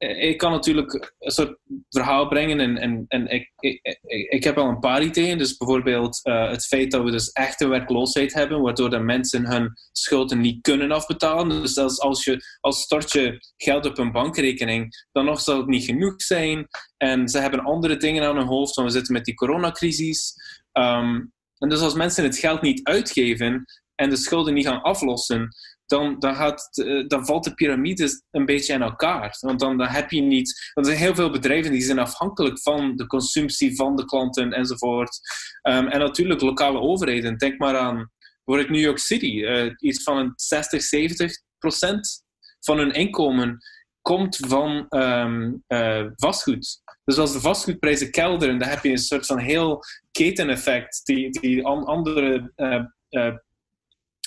ik kan natuurlijk een soort verhaal brengen en, en, en ik, ik, ik heb al een paar ideeën. Dus bijvoorbeeld uh, het feit dat we dus echte werkloosheid hebben, waardoor de mensen hun schulden niet kunnen afbetalen. Dus als, als je als stort je geld op een bankrekening, dan nog zal het niet genoeg zijn. En ze hebben andere dingen aan hun hoofd, want we zitten met die coronacrisis. Um, en dus als mensen het geld niet uitgeven en de schulden niet gaan aflossen, dan, dan, eh, dan valt de piramide een beetje in elkaar. Want dan, heb je niet. Want er zijn heel veel bedrijven die zijn afhankelijk van de consumptie van de klanten enzovoort. Um, en natuurlijk lokale overheden. Denk maar aan bijvoorbeeld New York City. Uh, iets van een 60, 70 procent van hun inkomen komt van um, uh, vastgoed. Dus als de vastgoedprijzen kelderen, dan heb je een soort van heel keteneffect die, die andere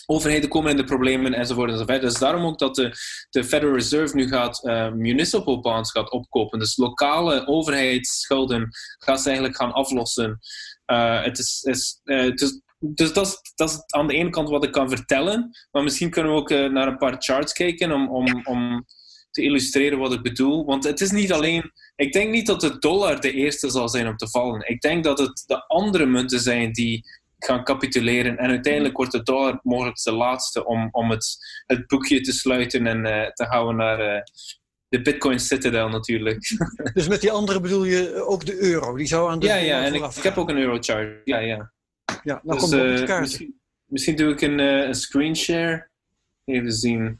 overheden komen in de problemen enzovoort enzovoort. Dus daarom ook dat de, de Federal Reserve nu gaat uh, municipal bonds gaat opkopen. Dus lokale overheidsschulden gaat ze eigenlijk gaan aflossen. Uh, het is, is, uh, het is dus dat is, dat is aan de ene kant wat ik kan vertellen. Maar misschien kunnen we ook naar een paar charts kijken om, om, om te illustreren wat ik bedoel. Want het is niet alleen. Ik denk niet dat de dollar de eerste zal zijn om te vallen. Ik denk dat het de andere munten zijn die gaan capituleren. En uiteindelijk wordt het dollar mogelijk de laatste om, om het, het boekje te sluiten en uh, te gaan naar uh, de Bitcoin Citadel natuurlijk. Dus met die andere bedoel je ook de euro? Die zou aan de ja, ja, en ik, ik, heb ook een eurochart. Ja, ja. Ja, nou dus, komt op de kaart. Misschien, misschien, doe ik een, een screen share. Even zien.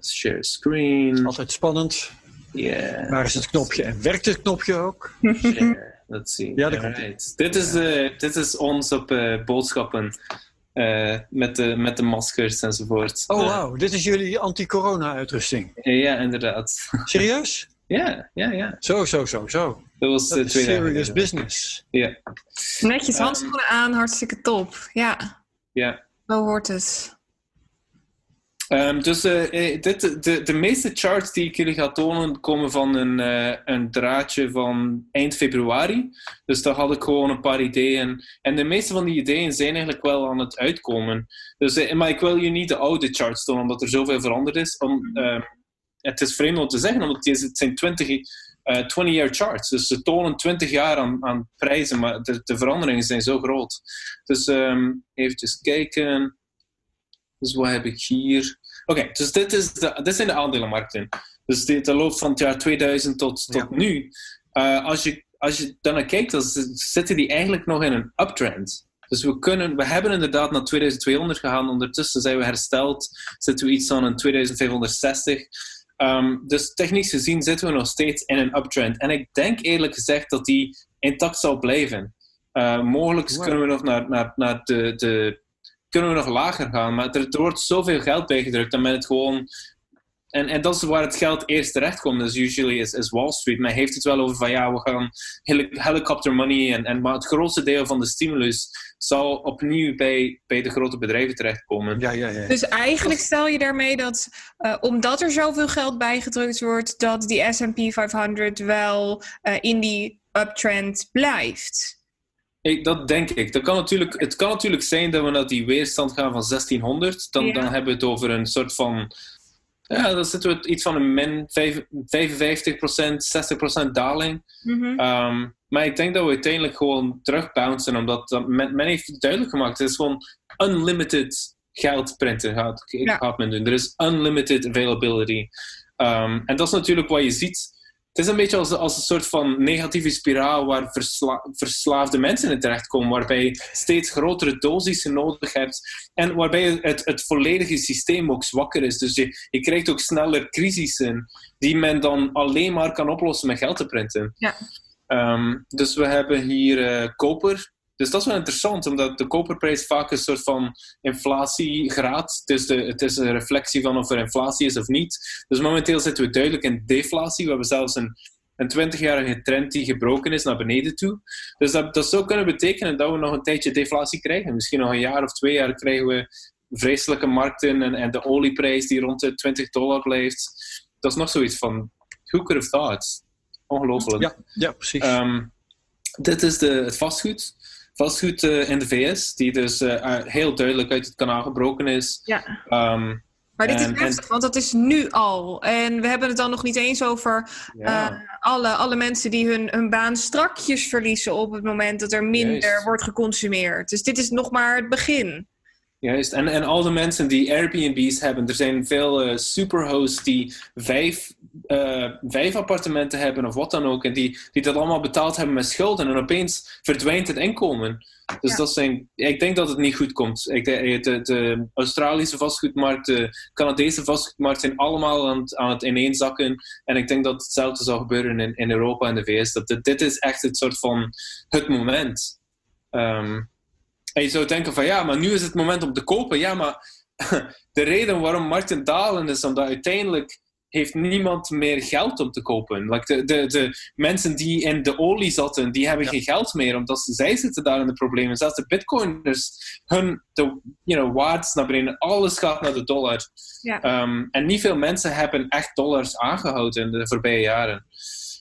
share screen. Altijd spannend. Yeah. Waar is het knopje? En werkt het knopje ook? Share. Let's see. Ja, right. dit, is, uh, dit is ons op uh, boodschappen. Uh, met, de, met de maskers enzovoort. Oh, wauw. Dit is jullie anti-corona-uitrusting? ja, inderdaad. Serieus? ja, ja, ja. Zo, zo, zo, zo. Dat was Dat is serious business. Ja. Netjes handschoenen aan, hartstikke top. Ja. Ja. Zo wordt het. Um, dus uh, dit, de, de meeste charts die ik jullie ga tonen komen van een, uh, een draadje van eind februari. Dus daar had ik gewoon een paar ideeën. En de meeste van die ideeën zijn eigenlijk wel aan het uitkomen. Dus, uh, maar ik wil je niet de oude charts tonen, omdat er zoveel veranderd is. Om, ehm, het is vreemd om te zeggen, omdat het zijn 20, 20-year charts. Dus ze tonen 20 jaar aan, aan prijzen, maar de, de, veranderingen zijn zo groot. Dus um, even kijken. Dus wat heb ik hier? Oké, dus dit, is de, dit zijn de aandelenmarkten. Dus dit loopt van het jaar 2000 tot, tot nu. Uh, als, je, als je dan naar kijkt, dan zitten die eigenlijk nog in een uptrend. Dus we, kunnen, we hebben inderdaad naar 2200 gegaan. Ondertussen zijn we hersteld. Zitten we iets aan een 2560. Um, dus technisch gezien zitten we nog steeds in een uptrend. En ik denk eerlijk gezegd dat die intact zal blijven. Uh, mogelijk kunnen we nog naar, naar, naar de, de kunnen we nog lager gaan. Maar er, er wordt zoveel geld bijgedrukt dat men het gewoon en, en dat is waar het geld eerst terecht komt. Dat is usually is, is Wall Street. Men heeft het wel over van ja, we gaan helicopter money. En, en, maar het grootste deel van de stimulus zal opnieuw bij, bij de grote bedrijven terechtkomen. Ja, ja, ja. Dus eigenlijk stel je daarmee dat uh, omdat er zoveel geld bijgedrukt wordt, dat die SP 500 wel uh, in die uptrend blijft. Ik, dat denk ik. Dat kan natuurlijk, het kan natuurlijk zijn dat we naar die weerstand gaan van 1600. Dan, ja. dan hebben we het over een soort van ja, dan zitten we iets van een min 55%, 60% daling. Mhm. um, maar ik denk dat we uiteindelijk gewoon terugbouncen, omdat dat, men, men, heeft het duidelijk gemaakt. Het is gewoon unlimited geld printen gaat, Ja. gaat men doen. Er is unlimited availability. Um, en dat is natuurlijk wat je ziet. Het is een beetje als, als een soort van negatieve spiraal waar versla, verslaafde mensen in terechtkomen, waarbij je steeds grotere dosissen nodig hebt en waarbij het, het volledige systeem ook zwakker is. Dus je, je krijgt ook sneller crisissen die men dan alleen maar kan oplossen met geld te printen. Ja. Um, dus we hebben hier uh, koper. Dus dat is wel interessant, omdat de koperprijs vaak een soort van inflatiegraad. Het is, de, het is een reflectie van of er inflatie is of niet. Dus momenteel zitten we duidelijk in deflatie. We hebben zelfs een, een 20-jarige trend die gebroken is naar beneden toe. Dus dat, dat zou kunnen betekenen dat we nog een tijdje deflatie krijgen. Misschien nog een jaar of twee jaar krijgen we vreselijke markten en, en de olieprijs die rond de 20 dollar blijft. Dat is nog zoiets van, who could have thought? Ongelooflijk. Ja, ja precies. Um, dit is de, het vastgoed vastgoed uh, in de VS, die dus uh, heel duidelijk uit het kanaal gebroken is. Ja. Um, maar dit en, is heftig, want dat is nu al. En we hebben het dan nog niet eens over ja. uh, alle, alle mensen die hun, hun baan strakjes verliezen op het moment dat er minder Juist. wordt geconsumeerd. Dus dit is nog maar het begin. Juist, en, en al de mensen die Airbnb's hebben, er zijn veel uh, superhosts die vijf, uh, vijf appartementen hebben of wat dan ook, en die, die dat allemaal betaald hebben met schulden, en opeens verdwijnt het inkomen. Dus Ja. dat zijn, ik denk dat het niet goed komt. Ik, de, de, de Australische vastgoedmarkt, de Canadese vastgoedmarkt zijn allemaal aan, het- aan het ineenzakken. En ik denk dat hetzelfde zal gebeuren in, in Europa en de VS. Dat dit, dit is echt het soort van het moment. Um, en je zou denken van ja, maar nu is het moment om te kopen. Ja, maar de reden waarom markten dalen is omdat uiteindelijk heeft niemand meer geld om te kopen. Like de, de, de mensen die in de olie zaten, die hebben Ja. geen geld meer, omdat ze- zij zitten daar in de problemen. Zelfs de bitcoiners, hun de, you know, waardes naar beneden, alles gaat naar de dollar. Ja. Um, en niet veel mensen hebben echt dollars aangehouden in de voorbije jaren.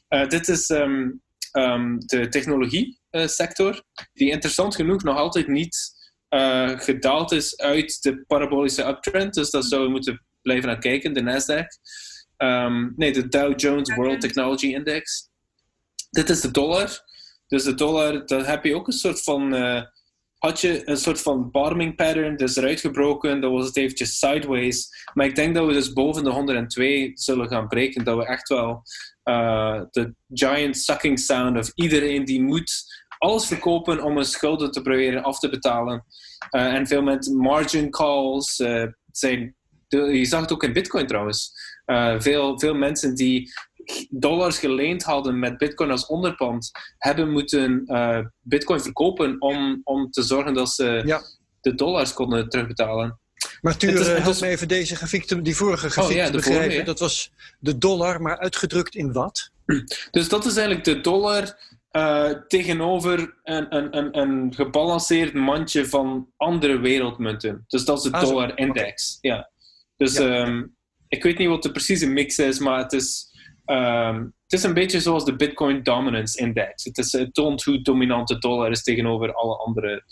Uh, dit is um, um, de technologie-sector, die interessant genoeg nog altijd niet uh, gedaald is uit de parabolische uptrend. Dus daar zouden we moeten blijven naar kijken, de Nasdaq. Um, nee, de Dow Jones World. Technology Index. Dit is de dollar. Dus de dollar, daar heb je ook een soort van... Uh, had je een soort van bottoming pattern, dus eruit gebroken, dan was het eventjes sideways. Maar ik denk dat we dus boven de 102 zullen gaan breken, dat we echt wel uh, de giant sucking sound of iedereen die moet alles verkopen om hun schulden te proberen af te betalen. Uh, en veel met margin calls uh, zijn, je zag het ook in bitcoin trouwens. Uh, veel, veel mensen die dollars geleend hadden met bitcoin als onderpand, hebben moeten bitcoin verkopen om, om te zorgen dat ze Ja. de dollars konden terugbetalen. Maar Tuur, is- eh, help is- me even deze grafiek te, die vorige grafiek ja, te begrijpen. vorige, ja. Dat was de dollar, maar uitgedrukt in wat? Dus dat is eigenlijk de dollar uh, tegenover een, een, een, een gebalanceerd mandje van andere wereldmunten. Dus dat is de Ah, dollar-index. Ja. Dus Ja. um, ik weet niet wat de precieze mix is, maar het is, um, het is een beetje zoals de Bitcoin Dominance Index. Het, is, het toont hoe dominant de dollar is tegenover alle andere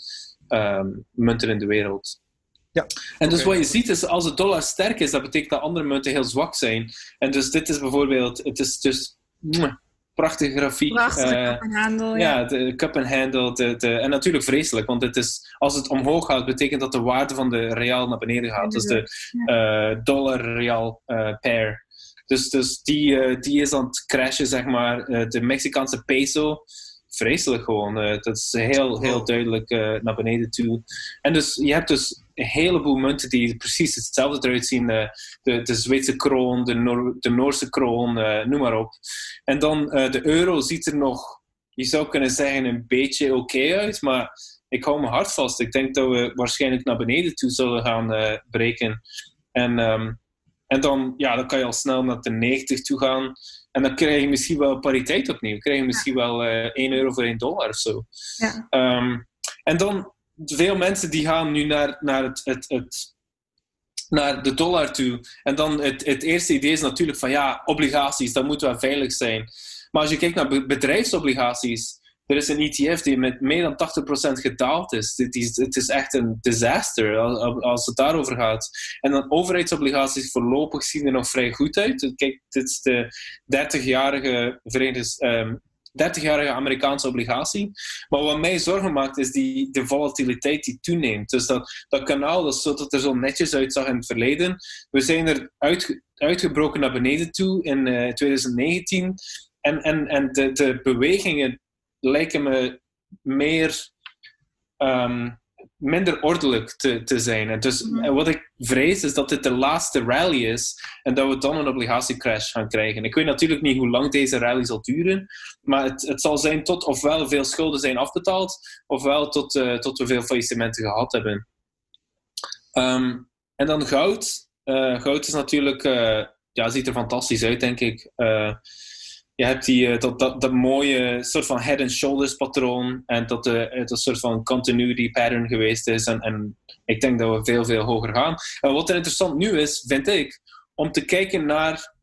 um, munten in de wereld. Ja. En dus wat je ziet is, als de dollar sterk is, dat betekent dat andere munten heel zwak zijn. En dus dit is bijvoorbeeld, het is dus mwah, prachtige grafiek. Prachtige Eh, handel. Ja. ja, de cup and handle. De, de, en natuurlijk vreselijk, want het is, als het omhoog gaat, betekent dat de waarde van de real naar beneden gaat. Dus de eh, dollar-real eh, pair. Dus, dus die, die is aan het crashen, zeg maar. De Mexicaanse peso, vreselijk gewoon. Dat is heel, heel duidelijk naar beneden toe. En dus je hebt dus een heleboel munten die precies hetzelfde eruit zien. Eh, de, de Zweedse kroon, de, Noor, de Noorse kroon, eh, noem maar op. En dan eh, de euro ziet er nog, je zou kunnen zeggen, een beetje oké uit. Maar ik hou mijn hart vast. Ik denk dat we waarschijnlijk naar beneden toe zullen gaan uh, breken. En, um, en dan, ja, dan kan je al snel naar de 90 toe gaan. En dan krijg je misschien wel pariteit opnieuw. Dan krijg je misschien wel uh, 1 euro voor 1 dollar of zo. Ja. Um, en dan, veel mensen die gaan nu naar, naar het, het, het naar de dollar toe. En dan het, het eerste idee is natuurlijk van ja, obligaties, dat moet wel veilig zijn. Maar als je kijkt naar bedrijfsobligaties, er is een ETF die met meer dan 80% gedaald is. Het is, het is echt een disaster als het daarover gaat. En dan overheidsobligaties voorlopig zien er nog vrij goed uit. Kijk, dit is de 30-jarige Verenigde, um, 30-jarige Amerikaanse obligatie. Maar wat mij zorgen maakt, is die, de volatiliteit die toeneemt. Dus dat, dat kanaal, dat, zo, dat er zo netjes uitzag in het verleden, we zijn er uit, uitgebroken naar beneden toe in uh, eh, 2019. En, en, en de, de bewegingen lijken me meer um, minder ordelijk te, te zijn. En dus mhm. wat ik vrees is dat dit de laatste rally is en dat we dan een obligatiecrash gaan krijgen. Ik weet natuurlijk niet hoe lang deze rally zal duren, maar het, het zal zijn tot ofwel veel schulden zijn afbetaald, ofwel tot, uh, tot we veel faillissementen gehad hebben. Um, en dan goud. Uh, goud is natuurlijk, uh, ja, ziet er fantastisch uit, denk ik je hebt die, eh, dat, dat, dat mooie soort van head and shoulders patroon. En dat het een soort van continuity pattern geweest is. En, en ik denk dat we veel, veel hoger gaan. En wat er interessant nu is, vind ik, om te kijken naar.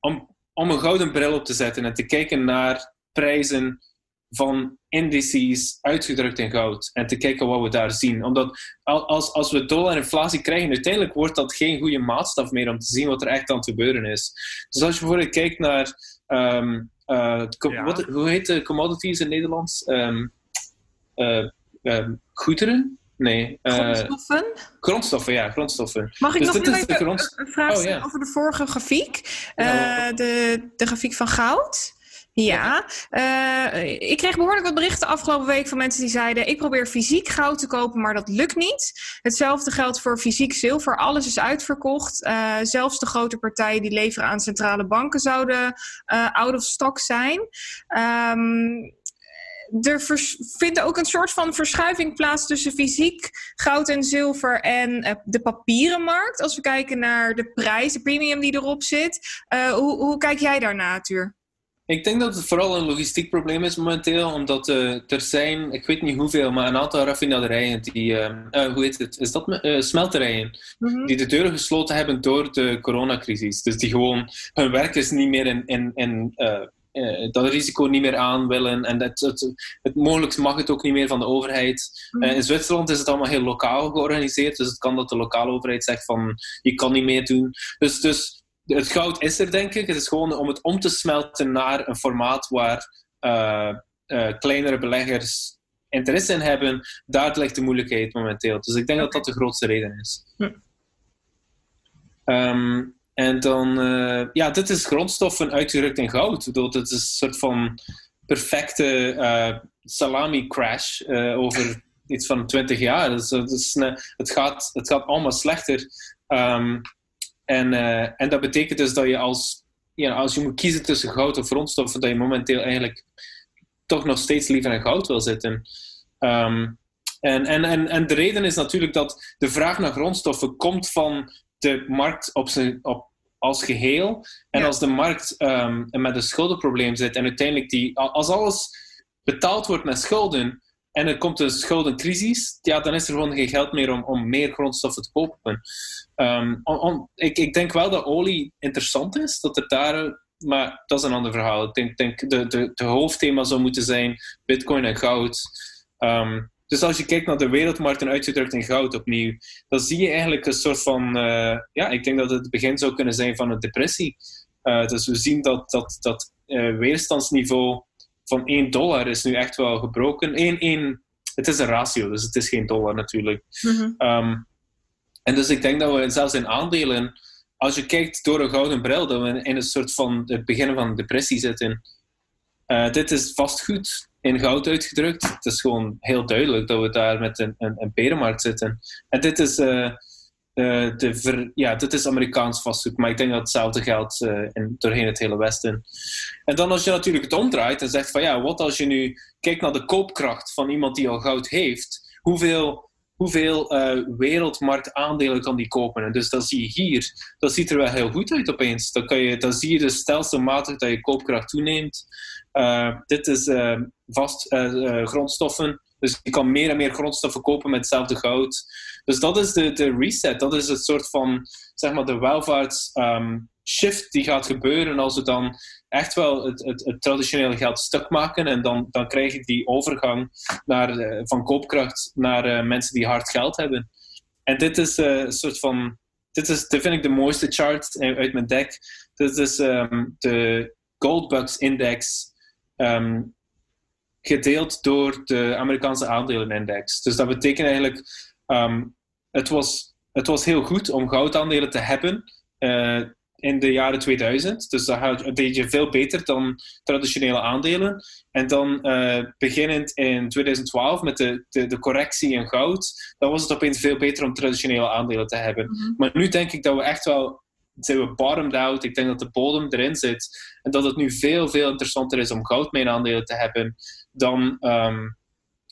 Om, om een gouden bril op te zetten en te kijken naar prijzen van indices uitgedrukt in goud. En te kijken wat we daar zien. Omdat als, als we dollar-inflatie krijgen, uiteindelijk wordt dat geen goede maatstaf meer om te zien wat er echt aan het gebeuren is. Dus als je bijvoorbeeld kijkt naar Um, uh, wat, hoe heet de commodities in Nederlands? Um, uh, um, goederen? Nee. Uh, grondstoffen? Grondstoffen, ja, grondstoffen. Mag ik dus nog even een vraag stellen oh, over de vorige grafiek? Ja, de, de grafiek van goud? Ja, uh, ik kreeg behoorlijk wat berichten afgelopen week van mensen die zeiden: Ik probeer fysiek goud te kopen, maar dat lukt niet. Hetzelfde geldt voor fysiek zilver. Alles is uitverkocht. Uh, zelfs de grote partijen die leveren aan centrale banken zouden uh, out of stock zijn. Um, er vindt ook een soort van verschuiving plaats tussen fysiek goud en zilver en de papieren markt. Als we kijken naar de prijs, de premium die erop zit. hoe, hoe kijk jij daarna, Tuur? Ik denk dat het vooral een logistiek probleem is momenteel, omdat uh, er zijn, ik weet niet hoeveel, maar een aantal raffinaderijen die, uh, hoe heet het, is dat uh, smelterijen, mm die de deuren gesloten hebben door de coronacrisis. Dus die gewoon hun werkers niet meer in, in, in dat risico niet meer aan willen en het, het, het, mogelijk mag het ook niet meer van de overheid. Mhm. in Zwitserland is het allemaal heel lokaal georganiseerd, dus het kan dat de lokale overheid zegt van je kan niet meer doen. Dus, dus het goud is er, denk ik. Het is gewoon om het om te smelten naar een formaat waar uh, uh, kleinere beleggers interesse in hebben. Daar ligt de moeilijkheid momenteel. Dus ik denk dat dat de grootste reden is. Hm. Um, en dan, uh, ja, dit is grondstoffen uitgedrukt in goud. Dat is een soort van perfecte salami crash over iets van 20 jaar. Dus, dus, het, gaat, het gaat allemaal slechter. Um, en, uh, en dat betekent dus dat je als, ja, als je moet kiezen tussen goud of grondstoffen, dat je momenteel eigenlijk toch nog steeds liever in goud wil zitten. Um, en, en, en, en de reden is natuurlijk dat de vraag naar grondstoffen komt van de markt op zijn, op, als geheel. En als de markt um, met een schuldenprobleem zit en uiteindelijk die, als alles betaald wordt met schulden, en er komt een schuldencrisis, ja, dan is er gewoon geen geld meer om, om meer grondstoffen te kopen. Um, ik, ik, denk wel dat olie interessant is, dat er daar, maar dat is een ander verhaal. Ik denk, denk de, de, de hoofdthema zou moeten zijn bitcoin en goud. Um, dus als je kijkt naar de wereldmarkt en uitgedrukt in goud opnieuw, dan zie je eigenlijk een soort van, uh, ja, ik denk dat het het begin zou kunnen zijn van een depressie. Uh, dus we zien dat dat, dat uh, weerstandsniveau van 1 dollar is nu echt wel gebroken. 1, 1, het is een ratio, dus het is geen dollar natuurlijk. Mm um, en dus ik denk dat we zelfs in aandelen, als je kijkt door een gouden bril, dat we in een soort van het begin van een depressie zitten. Uh, dit is vastgoed in goud uitgedrukt. Het is gewoon heel duidelijk dat we daar met een, een, een perenmarkt zitten. En dit is, uh, ver, ja, dit is Amerikaans vastgoed, maar ik denk dat hetzelfde geldt uh, in, doorheen het hele Westen. En dan als je natuurlijk het omdraait en zegt van ja, wat als je nu kijkt naar de koopkracht van iemand die al goud heeft, hoeveel, hoeveel uh, wereldmarktaandelen kan die kopen? En dus dat zie je hier, dat ziet er wel heel goed uit opeens. Dan, je, dan zie je dus stelselmatig dat je koopkracht toeneemt. dit is vast grondstoffen, dus je kan meer en meer grondstoffen kopen met hetzelfde goud. Dus dat is de, de reset. Dat is het soort van, zeg maar, de welvaarts um, shift die gaat gebeuren als we dan echt wel het, het, traditionele geld stuk maken. En dan, dan krijg je die overgang naar, uh, van koopkracht naar uh, mensen die hard geld hebben. En dit is uh, een soort van. Dit, is, dit vind ik de mooiste chart uit mijn deck. Dit is um, de Goldbucks Index. Um, gedeeld door de Amerikaanse aandelenindex. Dus dat betekent eigenlijk Um, het, was, het was heel goed om goudaandelen te hebben uh, in de jaren 2000. Dus dat deed je veel beter dan traditionele aandelen. En dan uh, beginnend in 2012 met de, de, de, correctie in goud, dan was het opeens veel beter om traditionele aandelen te hebben. Mm -hmm. Maar nu denk ik dat we echt wel zijn we bottomed out. Ik denk dat de bodem erin zit. En dat het nu veel, veel interessanter is om goudmijnaandelen te hebben dan, um,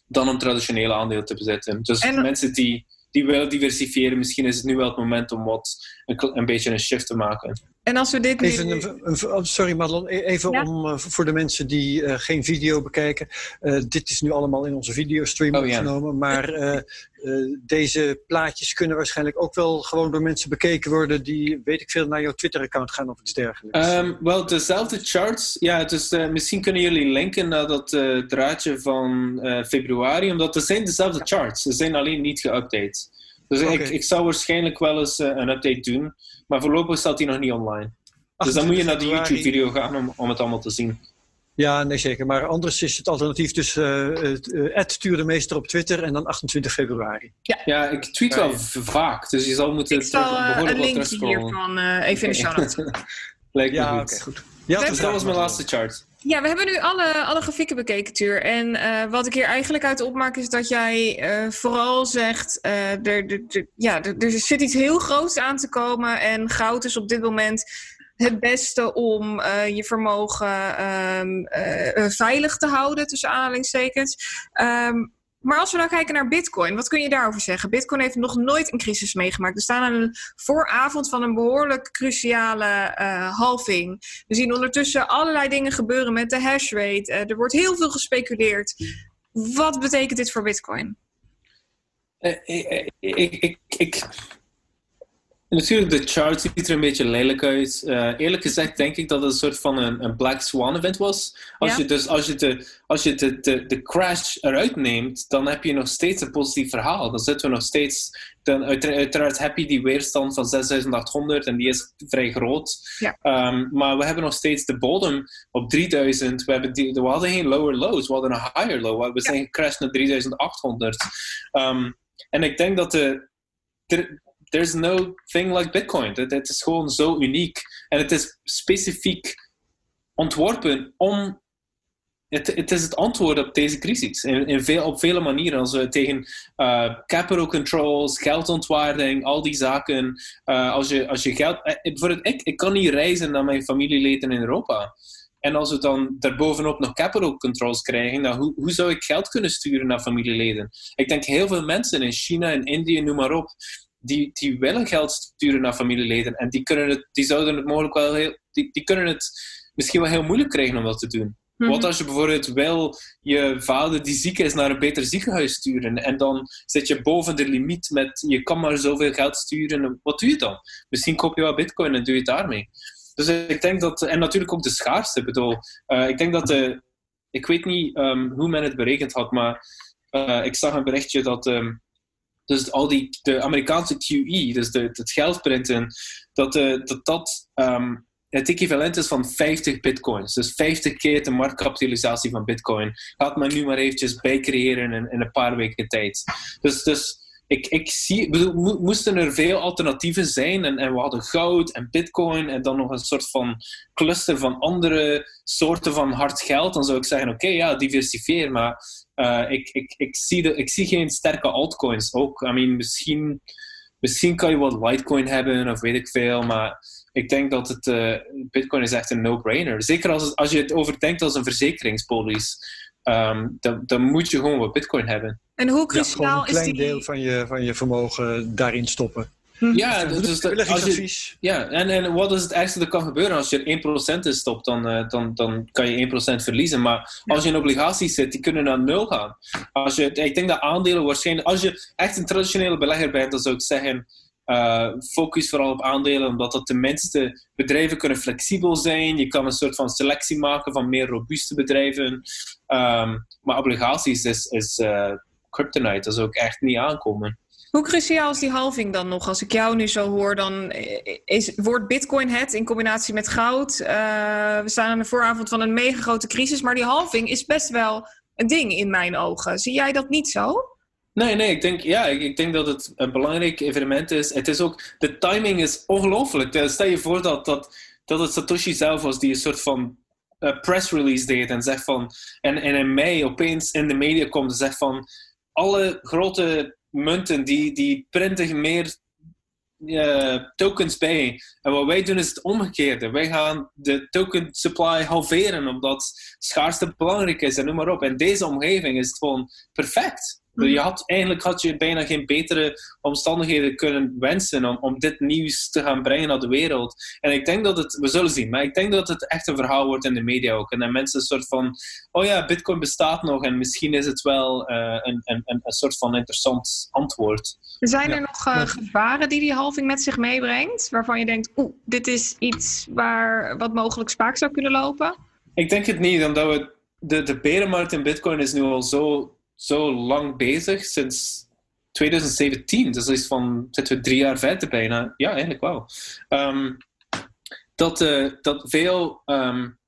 dan om traditionele aandelen te bezitten. Dus en, mensen die, die willen diversifiëren, misschien is het nu wel het moment om wat een, een beetje een shift te maken. En als we dit even een, een, oh, sorry Madelon, e- even ja. om, uh, voor de mensen die uh, geen video bekijken. Uh, dit is nu allemaal in onze videostream oh, opgenomen. Ja. Maar deze plaatjes kunnen waarschijnlijk ook wel gewoon door mensen bekeken worden die, weet ik veel, naar jouw Twitter-account gaan of iets dergelijks. Um, wel, dezelfde charts. Ja, dus misschien kunnen jullie linken naar dat draadje van februari, omdat er zijn dezelfde charts. Ze zijn alleen niet geüpdate. Dus okay. ik, ik zou waarschijnlijk wel eens een update doen. Maar voorlopig staat hij nog niet online. Dus dan moet je naar de YouTube-video gaan om, om het allemaal te zien. Ja, nee zeker. Maar anders is het alternatief dus uh, uh, meester op Twitter en dan 28 februari. Ja, ja ik tweet wel ja, vaak, dus je zal moeten ik zal, terug, behoorlijk een linkje hiervan uh, even in de show notes. Lijkt me ja, goed. Okay, goed. Ja, dus dat was mijn laatste chart. Ja, we hebben nu alle, alle grafieken bekeken, Tuur. En uh, wat ik hier eigenlijk uit opmaak is dat jij uh, vooral zegt... Uh, er, ja, er, zit iets heel groots aan te komen... en goud is op dit moment het beste om je vermogen um, veilig te houden, tussen aanhalingstekens. Um, maar als we dan kijken naar Bitcoin, wat kun je daarover zeggen? Bitcoin heeft nog nooit een crisis meegemaakt. We staan aan een vooravond van een behoorlijk cruciale uh, halving. We zien ondertussen allerlei dingen gebeuren met de hash rate. Uh, er wordt heel veel gespeculeerd. Wat betekent dit voor Bitcoin? Uh, ik, ik, ik, Natuurlijk, de chart ziet er een beetje lelijk uit. Uh, eerlijk gezegd denk ik dat het een soort van een, een Black Swan event was. Als ja. je dus als je, de, als je de, de, de crash eruit neemt, dan heb je nog steeds een positief verhaal. Dan zitten we nog steeds... Dan, uiteraard heb je die weerstand van 6800 en die is vrij groot. Ja. Um, maar we hebben nog steeds de bodem op 3000. We, hebben die, we hadden geen lower lows, we hadden een higher low. We zijn ja. gecrashed naar 3800. Um, en ik denk dat de... de there's no thing like Bitcoin. Het, het, is gewoon zo uniek. En het is specifiek ontworpen om. Het, het is het antwoord op deze crisis. In, in veel, op vele manieren. Als we tegen uh, capital controls, geldontwaarding, al die zaken. Uh, als, je, als je geld. Uh, bijvoorbeeld, ik, ik kan niet reizen naar mijn familieleden in Europa. En als we dan daarbovenop nog capital controls krijgen, dan hoe, hoe zou ik geld kunnen sturen naar familieleden? Ik denk heel veel mensen in China en Indië, noem maar op, die, die willen geld sturen naar familieleden. En die, kunnen het, die zouden het mogelijk wel heel, die, die kunnen het misschien wel heel moeilijk krijgen om dat te doen. Mhm. Wat als je bijvoorbeeld wel je vader die ziek is naar een beter ziekenhuis sturen en dan zit je boven de limiet met je kan maar zoveel geld sturen. Wat doe je dan? Misschien koop je wel bitcoin en doe je het daarmee. Dus ik denk dat, en natuurlijk ook de schaarste. bedoel, uh, ik denk dat de, ik weet niet um, hoe men het berekend had, maar uh, ik zag een berichtje dat um, dus al die, de Amerikaanse QE, dus de, het geldprinten, dat uh, dat, dat um, het equivalent is van 50 bitcoins. Dus 50 keer de marktkapitalisatie van bitcoin. Gaat men nu maar eventjes bijcreëren in, in een paar weken tijd. Dus, dus ik, ik zie, bedoel, moesten er veel alternatieven zijn en, en we hadden goud en bitcoin en dan nog een soort van cluster van andere soorten van hard geld, dan zou ik zeggen, oké, ja, diversifieer, maar uh, ik, ik, ik, zie de, ik zie geen sterke altcoins ook. I mean, misschien misschien kan je wat Litecoin hebben of weet ik veel, maar ik denk dat het, uh, Bitcoin is echt een no-brainer. Zeker als, als je het overdenkt als een verzekeringspolis. Um, dan, dan moet je gewoon wat Bitcoin hebben. En hoe cruciaal is die... een klein deel van je, van je vermogen daarin stoppen. Hm. Ja, dus dat, als je, ja en, en wat is het ergste dat kan gebeuren? Als je 1% in stopt, dan, uh, dan, dan kan je 1% verliezen. Maar als je in obligaties zit, die kunnen naar nul gaan. Als je, ik denk dat aandelen waarschijnlijk... Als je echt een traditionele belegger bent, dan zou ik zeggen... Uh, focus vooral op aandelen, omdat dat tenminste bedrijven kunnen flexibel zijn. Je kan een soort van selectie maken van meer robuuste bedrijven. Um, maar obligaties is, is uh, kryptonite, dat zou ook echt niet aankomen. Hoe cruciaal is die halving dan nog? Als ik jou nu zo hoor, dan is, wordt Bitcoin het in combinatie met goud. Uh, we staan aan de vooravond van een mega grote crisis, maar die halving is best wel een ding in mijn ogen. Zie jij dat niet zo? Nee, nee, ik denk, ja, ik, ik denk dat het een belangrijk evenement is. Het is ook, de timing is ongelooflijk. Eh, stel je voor dat, dat, dat het Satoshi zelf was die een soort van uh, press release deed en zegt van, en, en in mei opeens in de media komt en zegt van, alle grote munten die, die printen meer tokens bij. En wat wij doen is het omgekeerde. Wij gaan de token supply halveren omdat schaarste belangrijk is en noem maar op. In deze omgeving is het gewoon perfect. Je had, eigenlijk had je bijna geen betere omstandigheden kunnen wensen om, om dit nieuws te gaan brengen naar de wereld. En ik denk dat het, we zullen zien, maar ik denk dat het echt een verhaal wordt in de media ook. En dat mensen een soort van, oh ja, Bitcoin bestaat nog en misschien is het wel uh, een, een, een, soort van interessant antwoord. Zijn er nog uh, gevaren die die halving met zich meebrengt, waarvan je denkt, oeh, dit is iets waar wat mogelijk spaak zou kunnen lopen? Ik denk het niet, omdat we de, de berenmarkt in Bitcoin is nu al zo zo lang bezig, sinds 2017. Dus is van, zitten we drie jaar verder bijna. Ja, eigenlijk wel. Um, dat, uh, dat veel um,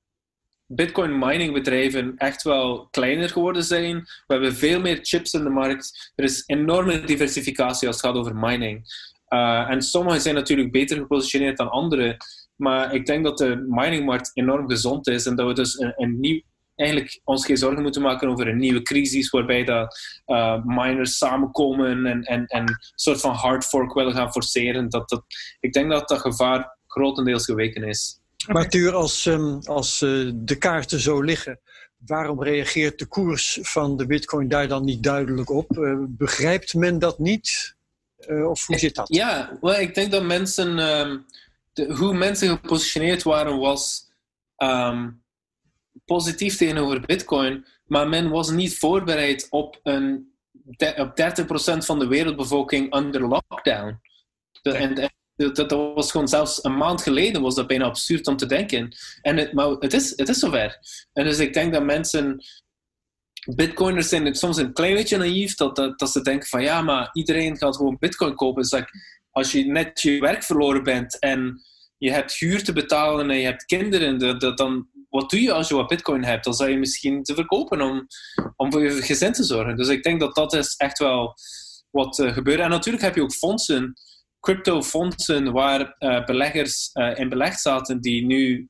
Bitcoin mining bedrijven echt wel kleiner geworden zijn. We hebben veel meer chips in de markt. Er is enorme diversificatie als het gaat over mining. Uh, en sommige zijn natuurlijk beter gepositioneerd dan andere. Maar ik denk dat de miningmarkt enorm gezond is en dat we dus een, een nieuw eigenlijk ons geen zorgen moeten maken over een nieuwe crisis waarbij dat uh, miners samenkomen en, en, en een soort van hard fork willen gaan forceren. Dat, dat, ik denk dat dat gevaar grotendeels geweken is. Maar Tuur, als, um, als uh, de kaarten zo liggen, waarom reageert de koers van de bitcoin daar dan niet duidelijk op? Uh, begrijpt men dat niet? of hoe zit dat? Ja, ik denk dat mensen, um, de, hoe mensen gepositioneerd waren was... Um, positief tegenover Bitcoin, maar men was niet voorbereid op, een, op 30% van de wereldbevolking under lockdown. en, dat, dat, was gewoon zelfs een maand geleden was dat bijna absurd om te denken. En het, maar het is, het is zover. En dus ik denk dat mensen. Bitcoiners zijn soms een klein beetje naïef dat, dat, dat ze denken van ja, maar iedereen gaat gewoon Bitcoin kopen. Dus als je net je werk verloren bent en je hebt huur te betalen en je hebt kinderen, dat, dan, wat doe je als je wat bitcoin hebt? Dan zou je misschien te verkopen om, om voor je gezin te zorgen. Dus ik denk dat dat is echt wel wat uh, gebeurt. En natuurlijk heb je ook fondsen, crypto-fondsen, waar uh, beleggers uh, in belegd zaten die nu,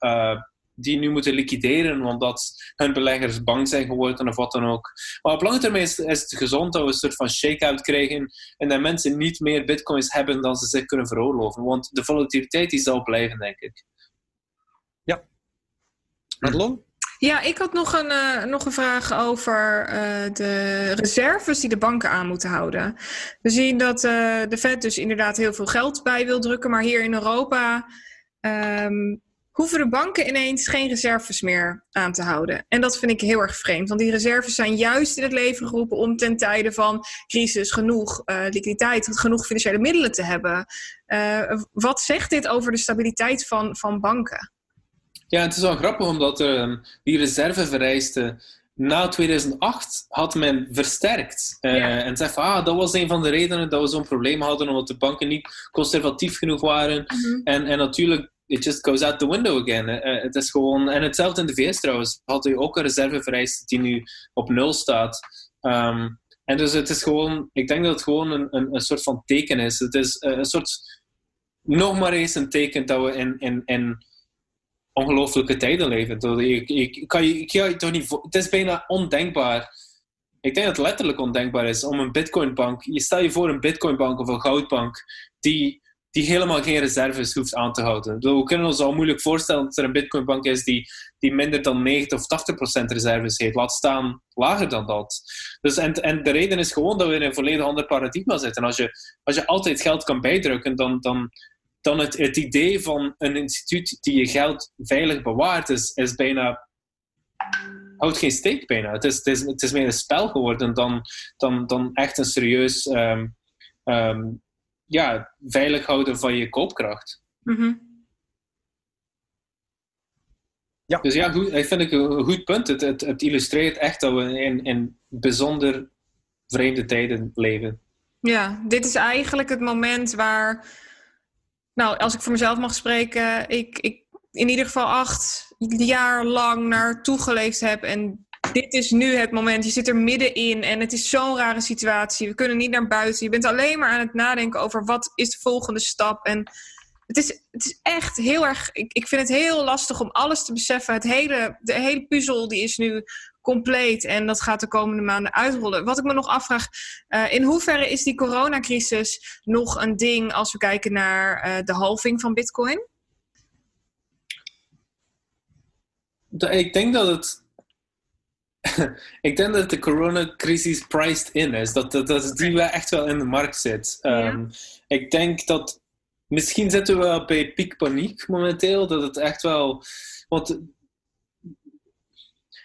die nu moeten liquideren omdat hun beleggers bang zijn geworden of wat dan ook. Maar op lange termijn is, is het gezond dat we een soort van shake-out krijgen en dat mensen niet meer bitcoins hebben dan ze zich kunnen veroorloven. Want de volatiliteit die zal blijven, denk ik. Ja, ik had nog een, uh, nog een vraag over uh, de reserves die de banken aan moeten houden. We zien dat uh, de Fed dus inderdaad heel veel geld bij wil drukken, maar hier in Europa um, hoeven de banken ineens geen reserves meer aan te houden. En dat vind ik heel erg vreemd, want die reserves zijn juist in het leven geroepen om ten tijde van crisis genoeg liquiditeit, genoeg financiële middelen te hebben. wat zegt dit over de stabiliteit van, van banken? Ja, het is wel grappig omdat uh, die reservevereisten na 2008 had men versterkt. Uh, En zegt van, ah, dat was een van de redenen dat we zo'n probleem hadden, omdat de banken niet conservatief genoeg waren. Mhm. en, en natuurlijk, it just goes out the window again. Uh, het is gewoon, en hetzelfde in de VS trouwens, had u ook een reservevereiste die nu op nul staat. Um, en dus het is gewoon, ik denk dat het gewoon een, een, een soort van teken is. Het is een soort, nog maar eens een teken dat we in, in, in ongelooflijke tijden leven. Ik, ik, kan je, ik je toch niet het is bijna ondenkbaar. Ik denk dat het letterlijk ondenkbaar is om een bitcoinbank. Je stel je voor een bitcoinbank of een goudbank die, die helemaal geen reserves hoeft aan te houden. We kunnen ons al moeilijk voorstellen dat er een bitcoinbank is die, die minder dan 90 of 80 procent reserves heeft. Laat staan lager dan dat. Dus en, en de reden is gewoon dat we in een volledig ander paradigma zitten. Als je, als je altijd geld kan bijdrukken, dan, dan, dan het, het idee van een instituut die je geld veilig bewaart, is, is bijna houdt geen steek bijna. Het is, het, is, het is meer een spel geworden dan, dan, dan echt een serieus um, um, ja, veilig houden van je koopkracht. Mhm. Ja. Dus ja, goed, ik vind het een goed punt. Het, het, het illustreert echt dat we in, in bijzonder vreemde tijden leven. Ja, dit is eigenlijk het moment waar, nou, als ik voor mezelf mag spreken, ik, ik in ieder geval acht jaar lang naartoe geleefd heb. En dit is nu het moment. Je zit er middenin en het is zo'n rare situatie. We kunnen niet naar buiten. Je bent alleen maar aan het nadenken over wat is de volgende stap. En het is, het is echt heel erg. Ik, ik vind het heel lastig om alles te beseffen. Het hele, de hele puzzel die is nu compleet en dat gaat de komende maanden uitrollen. Wat ik me nog afvraag, uh, in hoeverre is die coronacrisis nog een ding als we kijken naar uh, de halving van Bitcoin? Ik denk dat het. ik denk dat de coronacrisis priced in is. Dat, dat, dat die wel echt wel in de markt zit. Ja. Um, ik denk dat. Misschien zitten we wel bij piekpaniek momenteel. Dat het echt wel. Want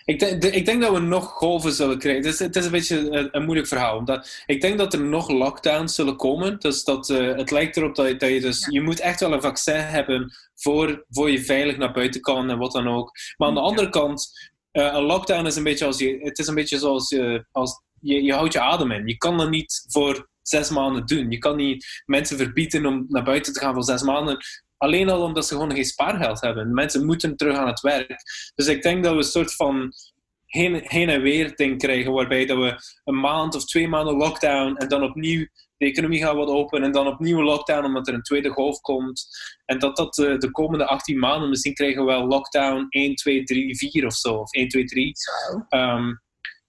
ik denk, ik denk dat we nog golven zullen krijgen. Het is, het is een beetje een, een, moeilijk verhaal. Omdat ik denk dat er nog lockdowns zullen komen. Dus dat, uh, het lijkt erop dat je, dat je dus... Ja. Je moet echt wel een vaccin hebben voor, voor je veilig naar buiten kan en wat dan ook. Maar aan de andere kant, uh, een lockdown is een beetje als je... Het is een beetje zoals je, als je, je houdt je adem in. Je kan dat niet voor zes maanden doen. Je kan niet mensen verbieden om naar buiten te gaan voor zes maanden. Alleen al omdat ze gewoon geen spaargeld hebben. Mensen moeten terug aan het werk. Dus ik denk dat we een soort van heen, heen en weer ding krijgen, waarbij dat we een maand of twee maanden lockdown en dan opnieuw de economie gaat wat open en dan opnieuw lockdown omdat er een tweede golf komt. En dat dat de, de komende 18 maanden, misschien krijgen we wel lockdown 1, 2, 3, 4 of zo. Of 1, 2, 3. Um,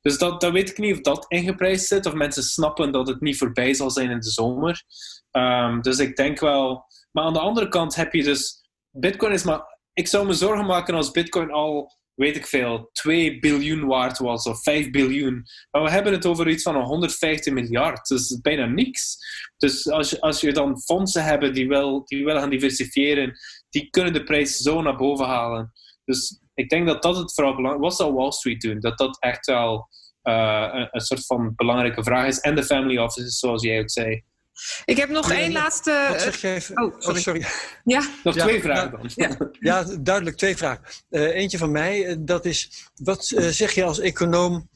dus dat, dat weet ik niet of dat ingeprijsd zit, of mensen snappen dat het niet voorbij zal zijn in de zomer. Um, dus ik denk wel. Maar aan de andere kant heb je dus. Bitcoin is maar. Ik zou me zorgen maken als Bitcoin al weet ik veel, 2 biljoen waard was of 5 biljoen. Maar we hebben het over iets van 150 miljard. Dus bijna niks. Dus als je, als je dan fondsen hebt die wel, die wel gaan diversifiëren, die kunnen de prijs zo naar boven halen. Dus ik denk dat dat het vooral belangrijk Wat zal Wall Street doen? Dat dat echt wel uh, een, een, soort van belangrijke vraag is. En de family offices, zoals jij ook zei. Ik heb nog één laatste. Wat zeg je even? Oh, sorry. Oh, sorry. Ja. Nog ja, twee vragen dan. Ja, ja, duidelijk twee vragen. Uh, eentje van mij, dat is: wat uh, zeg je als econoom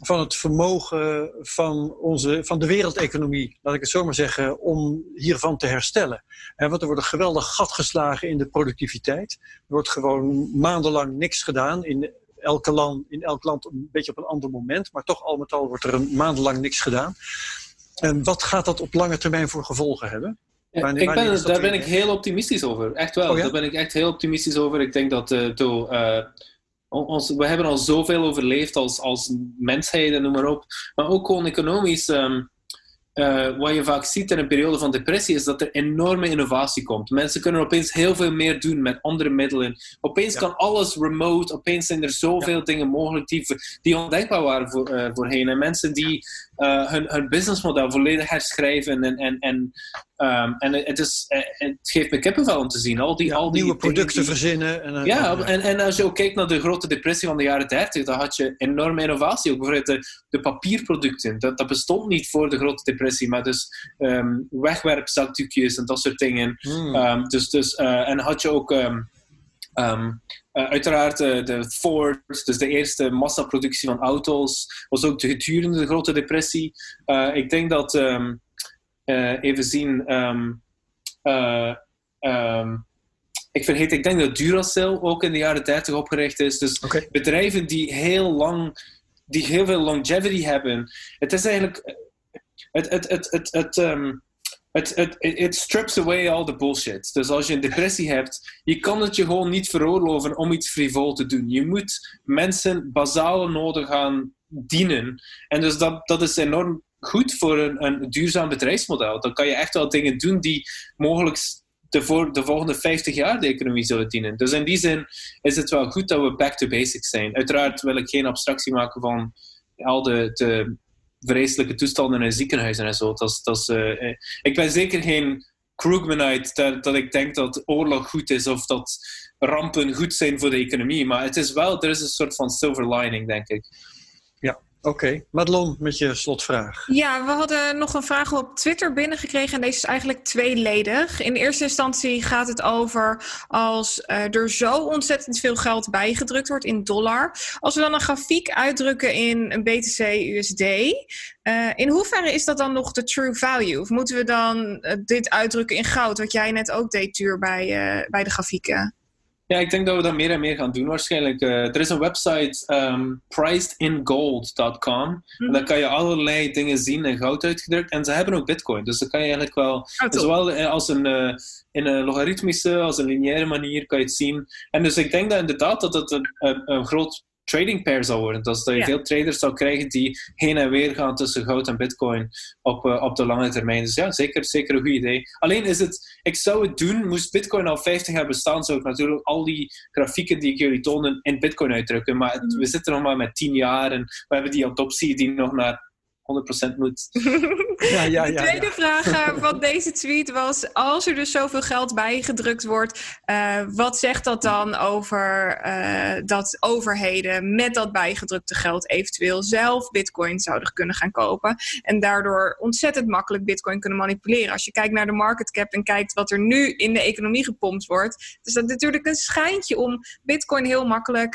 van het vermogen van, onze, van de wereldeconomie, laat ik het zo maar zeggen, om hiervan te herstellen? En want er wordt een geweldig gat geslagen in de productiviteit. Er wordt gewoon maandenlang niks gedaan. In elke land, in elk land een beetje op een ander moment, maar toch al met al wordt er een maandenlang niks gedaan. En wat gaat dat op lange termijn voor gevolgen hebben? Wanneer, ik ben, daar ben ik heel optimistisch over. Echt wel. Oh, ja? Daar ben ik echt heel optimistisch over. Ik denk dat uh, to, uh, ons, we hebben al zoveel overleefd als, als mensheid en noem maar op. Maar ook gewoon economisch. Um, uh, wat je vaak ziet in een periode van depressie is dat er enorme innovatie komt. Mensen kunnen opeens heel veel meer doen met andere middelen. Opeens ja. kan alles remote. Opeens zijn er zoveel ja. dingen mogelijk die, die ondenkbaar waren voor, uh, voorheen. En mensen die uh, hun, hun businessmodel volledig herschrijven. En, en, en, um, en het, is, het geeft me kippenvel om te zien. Al die, ja, al die nieuwe producten die, verzinnen. En, ja, en, en als je ook kijkt naar de grote depressie van de jaren 30, dan had je enorme innovatie. Ook bijvoorbeeld de, de papierproducten. Dat, dat bestond niet voor de grote depressie. Maar dus um, wegwerpzakdoekjes en dat soort dingen. Hmm. Um, dus, dus, uh, en had je ook... Um, uh, uiteraard uh, de Ford, dus de eerste massaproductie van auto's, was ook gedurende de Grote Depressie. Uh, ik denk dat, um, even zien, um, ik vergeet, ik denk dat Duracell ook in de jaren 30 opgericht is. Dus okay. bedrijven die heel lang, die heel veel longevity hebben. Het is eigenlijk, het, het, het, het, het het, het, it strips away all the bullshit. Dus als je een depressie hebt, je kan het je gewoon niet veroorloven om iets frivol te doen. Je moet mensen basale noden gaan dienen. En dus dat, dat is enorm goed voor een, een duurzaam bedrijfsmodel. Dan kan je echt wel dingen doen die mogelijk de, voor, de volgende 50 jaar de economie zullen dienen. Dus in die zin is het wel goed dat we back to basics zijn. Uiteraard wil ik geen abstractie maken van al de, de vreselijke toestanden in ziekenhuizen en zo. Dat, dat uh, ik ben zeker geen Krugmanite dat, dat ik denk dat oorlog goed is of dat rampen goed zijn voor de economie. Maar het is wel, er is een soort van silver lining, denk ik. Oké, okay. Madelon met je slotvraag. Ja, we hadden nog een vraag op Twitter binnengekregen en deze is eigenlijk tweeledig. In eerste instantie gaat het over als uh, er zo ontzettend veel geld bijgedrukt wordt in dollar. Als we dan een grafiek uitdrukken in een BTC USD, eh, in hoeverre is dat dan nog de true value? Of moeten we dan uh, dit uitdrukken in goud, wat jij net ook deed, Tuur, bij, bij de grafieken? Ja, ik denk dat we dat meer en meer gaan doen waarschijnlijk. Uh, er is een website, um, pricedingold.com. En mhm. daar kan je allerlei dingen zien in goud uitgedrukt. En ze hebben ook bitcoin. Dus dan kan je eigenlijk wel, oh, zowel als een, uh, in een logaritmische als een lineaire manier kan je het zien. En dus ik denk dat inderdaad dat het een, een, een groot trading pair zou worden. Dat, dat je veel traders zou krijgen die heen en weer gaan tussen goud en bitcoin op, uh, op de lange termijn. Dus ja, zeker, zeker een goed idee. Alleen is het, ik zou het doen, moest bitcoin al 50 jaar bestaan, zou ik natuurlijk al die grafieken die ik jullie tonen in bitcoin uitdrukken. Maar mhm. we zitten nog maar met 10 jaar en we hebben die adoptie die nog naar 100% moet. Ja, ja, ja, de tweede vraag eh, van deze tweet was: als er dus zoveel geld bijgedrukt wordt, uh, wat zegt dat dan over uh, dat overheden met dat bijgedrukte geld eventueel zelf Bitcoin zouden kunnen gaan kopen en daardoor ontzettend makkelijk Bitcoin kunnen manipuleren? Als je kijkt naar de market cap en kijkt wat er nu in de economie gepompt wordt, is dat natuurlijk een schijntje om Bitcoin heel makkelijk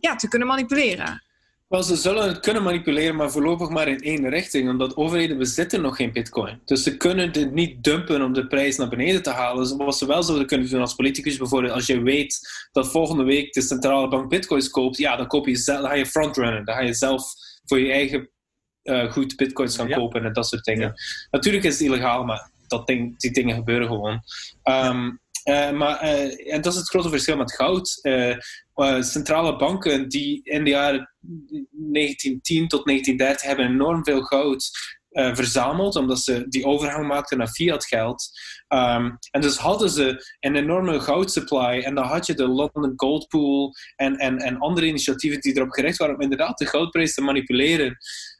ja, te kunnen manipuleren. Wel, ze zullen het kunnen manipuleren, maar voorlopig maar in één richting, omdat overheden bezitten nog geen bitcoin. Dus ze kunnen dit niet dumpen om de prijs naar beneden te halen. Wat ze wel zouden kunnen doen als politicus bijvoorbeeld, als je weet dat volgende week de centrale bank bitcoins koopt, ja, dan, koop je zelf, dan ga je frontrunnen. Dan ga je zelf voor je eigen uh, goed bitcoins gaan kopen en dat soort dingen. Natuurlijk is het illegaal, maar dat ding, die dingen gebeuren gewoon. Um, uh, maar, uh, en dat is het grote verschil met goud. Uh, centrale banken die in de jaren 1910 tot 1930 hebben enorm veel goud verzameld, omdat ze die overgang maakten naar fiat geld. Um, en dus hadden ze een enorme goudsupply en dan had je de London Gold Pool en, en, en andere initiatieven die erop gericht waren om inderdaad de goudprijs te manipuleren.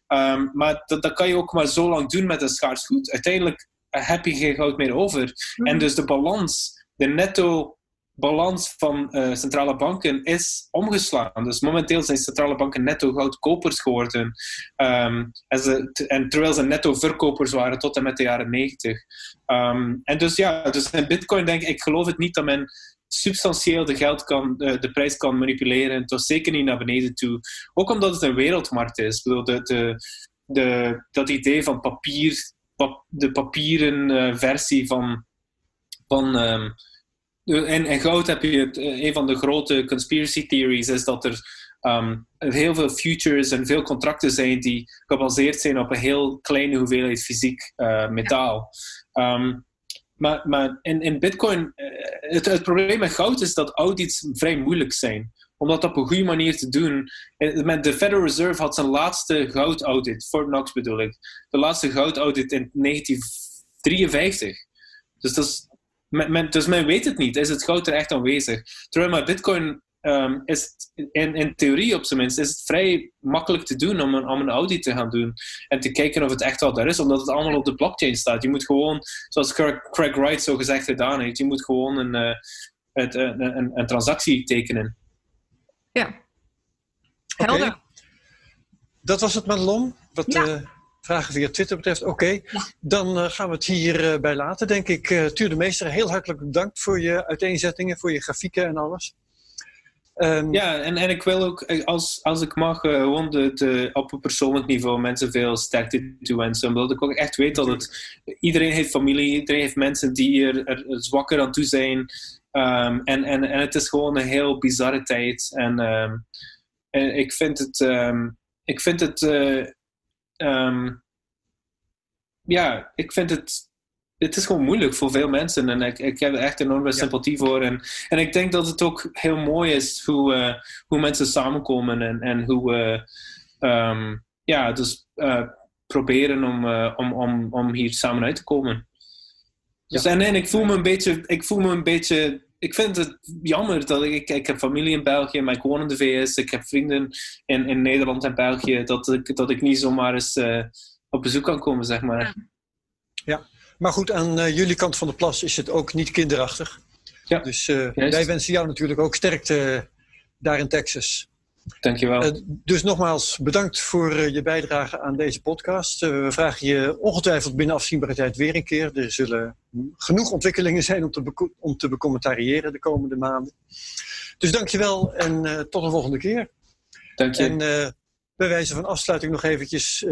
Um, maar dat, dat kan je ook maar zo lang doen met een schaars goed. Uiteindelijk heb je geen goud meer over. En mhm. dus de balans de netto balans van uh, centrale banken is omgeslagen. Dus momenteel zijn centrale banken netto goudkopers geworden. Um, en, en, terwijl ze netto verkopers waren tot en met de jaren 90. Um, ehm, en dus ja, dus in bitcoin denk ik, ik geloof het niet dat men substantieel de, geld kan, de, de prijs kan manipuleren. Toch zeker niet naar beneden toe. Ook omdat het een wereldmarkt is. Ik bedoel, de, de, dat idee van papier, pap, de papieren uh, versie van van, um, en, en goud heb je eh, een van de grote conspiracy theories is dat er um, heel veel futures en veel contracten zijn die gebaseerd zijn op een heel kleine hoeveelheid fysiek uh, metaal. Um, maar, maar in, in Bitcoin, het, het, probleem met goud is dat audits vrij moeilijk zijn. Om dat op een goede manier te doen. De Federal Reserve had zijn laatste goudaudit, Fort Knox bedoel ik, de laatste goudaudit in 1953. Dus dat is men, dus men weet het niet. Is het goud er echt aanwezig? Terwijl met bitcoin um, is het, in, in theorie op zijn minst is het vrij makkelijk te doen om een, om een audit te gaan doen. En te kijken of het echt wel daar is. Omdat het allemaal op de blockchain staat. Je moet gewoon, zoals Craig Wright zo gezegd gedaan heeft, je moet gewoon een, uh, het, een, een, een, transactie tekenen. Ja. Helder. Dat was het, Madelon. Wat, ja. uh, vragen via Twitter betreft, oké. Dan uh, gaan we het hierbij uh, bij laten, denk ik. Uh, Tuur de Meester, heel hartelijk bedankt voor je uiteenzettingen, voor je grafieken en alles. Um, ja, en, en ik wil ook, eh, als, als ik mag, gewoon de, de, op een persoonlijk niveau mensen veel sterkte toewensen. Omdat ik ook echt weet dat het, iedereen heeft familie, iedereen heeft mensen die er, er zwakker aan toe zijn. Um, en, en, en het is gewoon een heel bizarre tijd. En, um, en ik vind het, ik vind het um, ja, ik vind het. Het is gewoon moeilijk voor veel mensen en ik, ik heb er echt enorme sympathie voor. En, en ik denk dat het ook heel mooi is hoe, uh, hoe mensen samenkomen en, en hoe. Uh, um, ja, dus uh, proberen om, om, om, om hier samen uit te komen. Dus en, en ik voel me een beetje, ik voel me een beetje ik vind het jammer dat ik, ik heb familie in België, maar ik woon in de VS, ik heb vrienden in, in Nederland en België, dat ik, dat ik niet zomaar eens uh, op bezoek kan komen, zeg maar. Ja, maar goed, aan uh, jullie kant van de plas is het ook niet kinderachtig. Ja. Dus uh, wij wensen jou natuurlijk ook sterkte daar in Texas. Dankjewel. Uh, dus nogmaals bedankt voor uh, je bijdrage aan deze podcast. Uh, we vragen je ongetwijfeld binnen afzienbaarheid weer een keer. Er zullen genoeg ontwikkelingen zijn om te, om te becommentariëren de komende maanden. Dus dankjewel en tot de volgende keer. Dank je. En bij wijze van afsluiting nog eventjes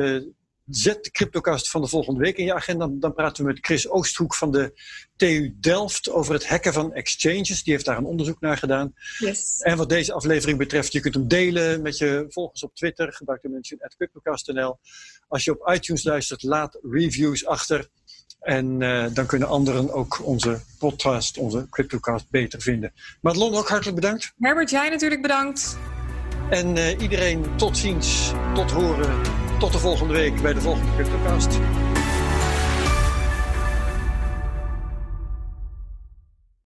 Zet de CryptoCast van de volgende week in je agenda. Dan praten we met Chris Oosthoek van de TU Delft over het hacken van exchanges. Die heeft daar een onderzoek naar gedaan. Yes. En wat deze aflevering betreft, je kunt hem delen met je volgers op Twitter. Gebruik de mention at CryptoCast.nl. Als je op iTunes luistert, laat reviews achter. En uh, dan kunnen anderen ook onze podcast, onze CryptoCast beter vinden. Madelon, ook hartelijk bedankt. Herbert, jij natuurlijk bedankt. En uh, iedereen tot ziens, tot horen tot de volgende week bij de volgende CryptoCast.